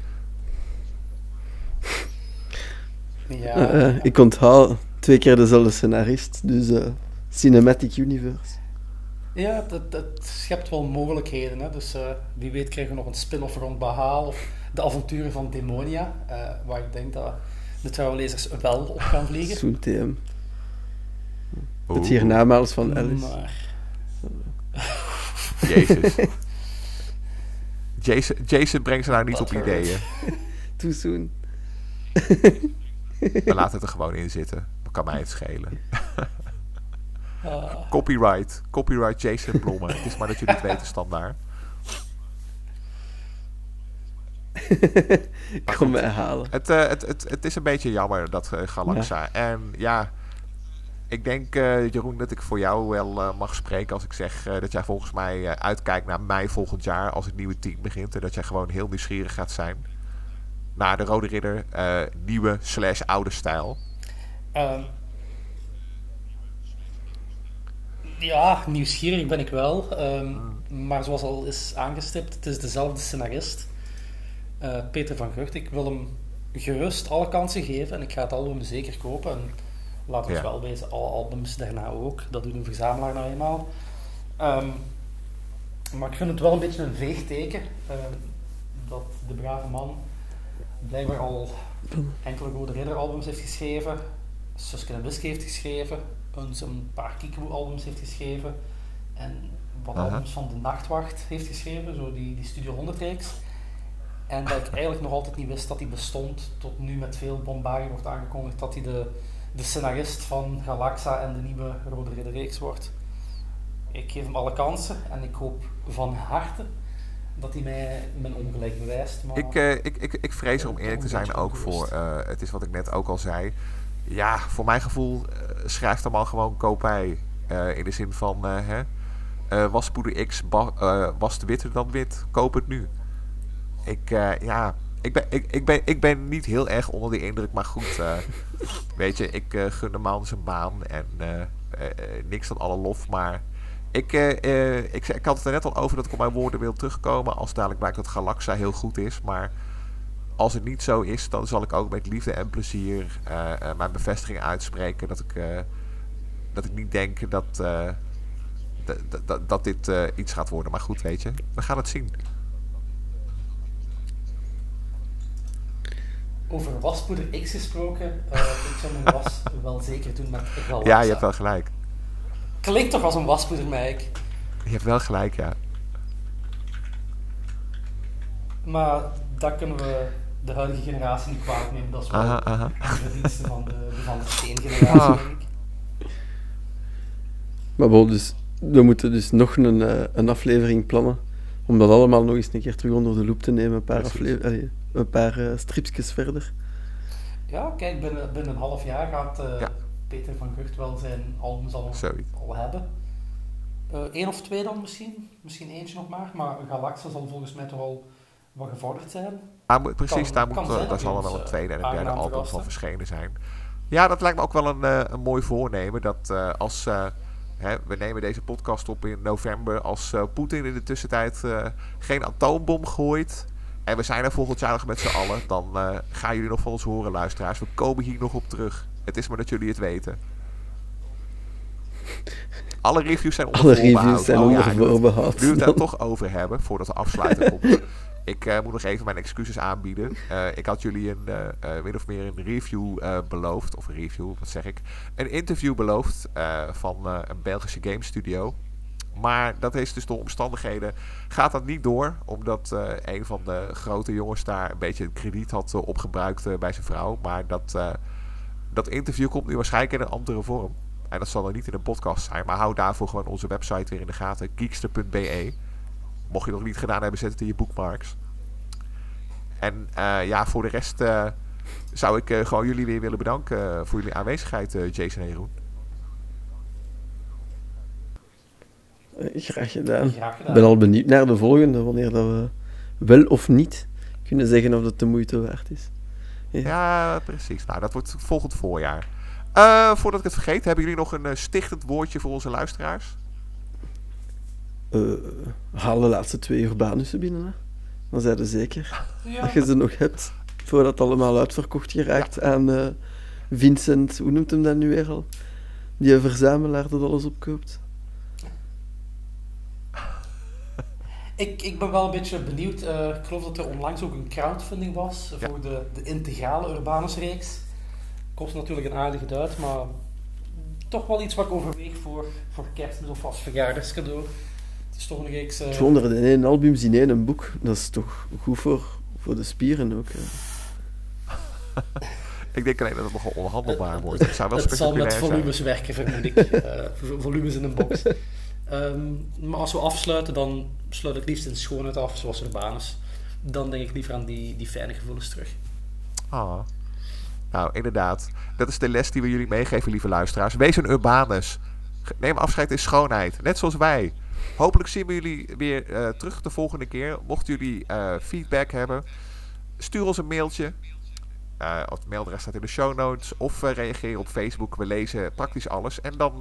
Ja. Uh, ik onthaal twee keer dezelfde scenarist, dus Cinematic Universe. Ja, dat, dat schept wel mogelijkheden. Hè? Dus wie weet krijgen we nog een spin-off rond Bahaal of de avonturen van Demonia, waar ik denk dat de trouwe lezers wel op gaan vliegen. Zo'n TM. Het hiernamaals van Alice. Maar... Jezus. Jason, Jason brengt ze nou niet op ideeën. Too soon. We laten het er gewoon in zitten. Dat kan mij het schelen. uh. Copyright. Copyright Jason Blommen. Het is maar dat jullie het weten standaard. Ik kom me herhalen. Het, uh, het, het, het is een beetje jammer, dat uh, Galaxa. Ja. En ja ik denk, uh, Jeroen, dat ik voor jou wel uh, mag spreken als ik zeg uh, dat jij volgens mij uitkijkt naar mei volgend jaar als het nieuwe team begint. En dat jij gewoon heel nieuwsgierig gaat zijn naar de Rode Ridder, nieuwe slash oude stijl. Um, ja, nieuwsgierig ben ik wel. Um, hmm. Maar zoals al is aangestipt, het is dezelfde scenarist. Peter van Gucht. Ik wil hem gerust alle kansen geven en ik ga het album zeker kopen. En, Laat ons ja. wel wezen, alle albums daarna ook. Dat doet een verzamelaar nou eenmaal. Um, maar ik vind het wel een beetje een veegteken uh, dat de brave man blijkbaar al enkele Rode Ridder albums heeft geschreven, Suske en Wiske heeft geschreven, een, een paar Kiku albums heeft geschreven en wat uh -huh. albums van de Nachtwacht heeft geschreven, zo die, die Studio 100 reeks. En dat ik eigenlijk nog altijd niet wist dat die bestond, tot nu met veel bombardie wordt aangekondigd dat hij de de scenarist van Galaxa en de nieuwe Rode Ridderreeks wordt. Ik geef hem alle kansen en ik hoop van harte dat hij mij mijn ongelijk bewijst. Maar ik, uh, ik, ik, ik vrees er om eerlijk te zijn ook voor. Uh, het is wat ik net ook al zei. Ja, voor mijn gevoel uh, schrijft hem al gewoon kopij. in de zin van, hè, waspoeder X was de witter dan wit. Koop het nu. Ik, ja, ik ben, ik, ik, ben, ik ben niet heel erg onder die indruk, maar goed. Uh, weet je, ik uh, gun de man zijn baan en niks van alle lof. Maar ik, ik, ik had het er net al over dat ik op mijn woorden wil terugkomen. Als dadelijk blijkt dat Galaxa heel goed is. Maar als het niet zo is, dan zal ik ook met liefde en plezier mijn bevestiging uitspreken. Dat ik, dat ik niet denk dat, dat, dat, dat dit iets gaat worden. Maar goed, weet je, we gaan het zien. Over waspoeder X gesproken, uh, ik zou mijn was wel zeker doen met Galaxa. Ja, je hebt wel gelijk. Klinkt toch als een waspoeder, Mike? Je hebt wel gelijk, ja. Maar dat kunnen we de huidige generatie niet kwalijk nemen. Dat is wel aha, aha. de verdienste van de, van de steengeneratie, ah. denk ik. Maar bon, dus, we moeten dus nog een, uh, een aflevering plannen. Om dat allemaal nog eens een keer terug onder de loep te nemen. Een paar afleveringen een paar uh, stripjes verder. Ja, kijk, binnen, binnen een half jaar gaat uh, ja. Peter van Gucht wel zijn albums al, al hebben. Eén uh, of twee dan misschien, misschien eentje nog maar, maar Galaxa zal volgens mij toch al wat gevorderd zijn. Ah, precies, kan, daar, moet, zijn daar zal er wel een tweede en een derde album van verschenen zijn. Ja, dat lijkt me ook wel een, een mooi voornemen. Dat als hè, we nemen deze podcast op in november, als Poetin in de tussentijd geen atoombom gooit En we zijn er volgend jaar nog met z'n allen. Dan uh, gaan jullie nog van ons horen, luisteraars. We komen hier nog op terug. Het is maar dat jullie het weten. Alle reviews zijn onder Alle reviews zijn oh. Nu we het daar toch over hebben, voordat de afsluiting komt. Ik uh, moet nog even mijn excuses aanbieden. Uh, ik had jullie een, uh, min of meer een review beloofd. Of een review, wat zeg ik? Een interview beloofd van een Belgische game studio. Maar dat is dus door omstandigheden. Gaat dat niet door. Omdat een van de grote jongens daar een beetje krediet had opgebruikt bij zijn vrouw. Maar dat, dat interview komt nu waarschijnlijk in een andere vorm. En dat zal er niet in een podcast zijn. Maar hou daarvoor gewoon onze website weer in de gaten. geekster.be Mocht je nog niet gedaan hebben, zet het in je bookmarks. En uh, ja, voor de rest uh, zou ik uh, gewoon jullie weer willen bedanken voor jullie aanwezigheid, Jason en. Graag gedaan. Ik ben al benieuwd naar de volgende, wanneer dat we wel of niet kunnen zeggen of het de moeite waard is. Ja, ja precies. Nou, dat wordt volgend voorjaar. voordat ik het vergeet, hebben jullie nog een stichtend woordje voor onze luisteraars? uh, haal de laatste twee Urbanussen binnen. Hè. Dan zijn ze zeker dat je ze nog hebt. Voordat het allemaal uitverkocht geraakt aan uh, Vincent, hoe noemt hem dat nu weer al? Die verzamelaar dat alles opkoopt. Ik, ik ben wel een beetje benieuwd. Uh, ik geloof dat er onlangs ook een crowdfunding was voor de, de integrale Urbanus-reeks. Kost natuurlijk een aardige duit, maar toch wel iets wat ik overweeg voor, voor kerstmis of als verjaardagscadeau. Het is toch een reeks... Uh... 201 albums in één boek, dat is toch goed voor, voor de spieren ook. ik denk alleen dat het nogal onhandelbaar wordt. Het, zou wel het zal met volumes zijn. werken, vermoed ik. Uh, volumes in een box. Um, maar als we afsluiten, dan sluit ik liefst in schoonheid af, zoals Urbanus. Dan denk ik liever aan die, die fijne gevoelens terug. Ah. Nou, inderdaad. Dat is de les die we jullie meegeven, lieve luisteraars. Wees een Urbanus. Neem afscheid in schoonheid. Net zoals wij. Hopelijk zien we jullie weer uh, terug de volgende keer. Mochten jullie uh, feedback hebben, stuur ons een mailtje. Het mailadres staat in de show notes. Of reageer op Facebook. We lezen praktisch alles. En dan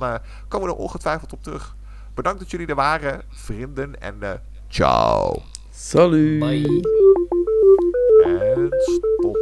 komen we er ongetwijfeld op terug. Bedankt dat jullie er waren, vrienden. En eh, ciao. Salut. Bye. En stop.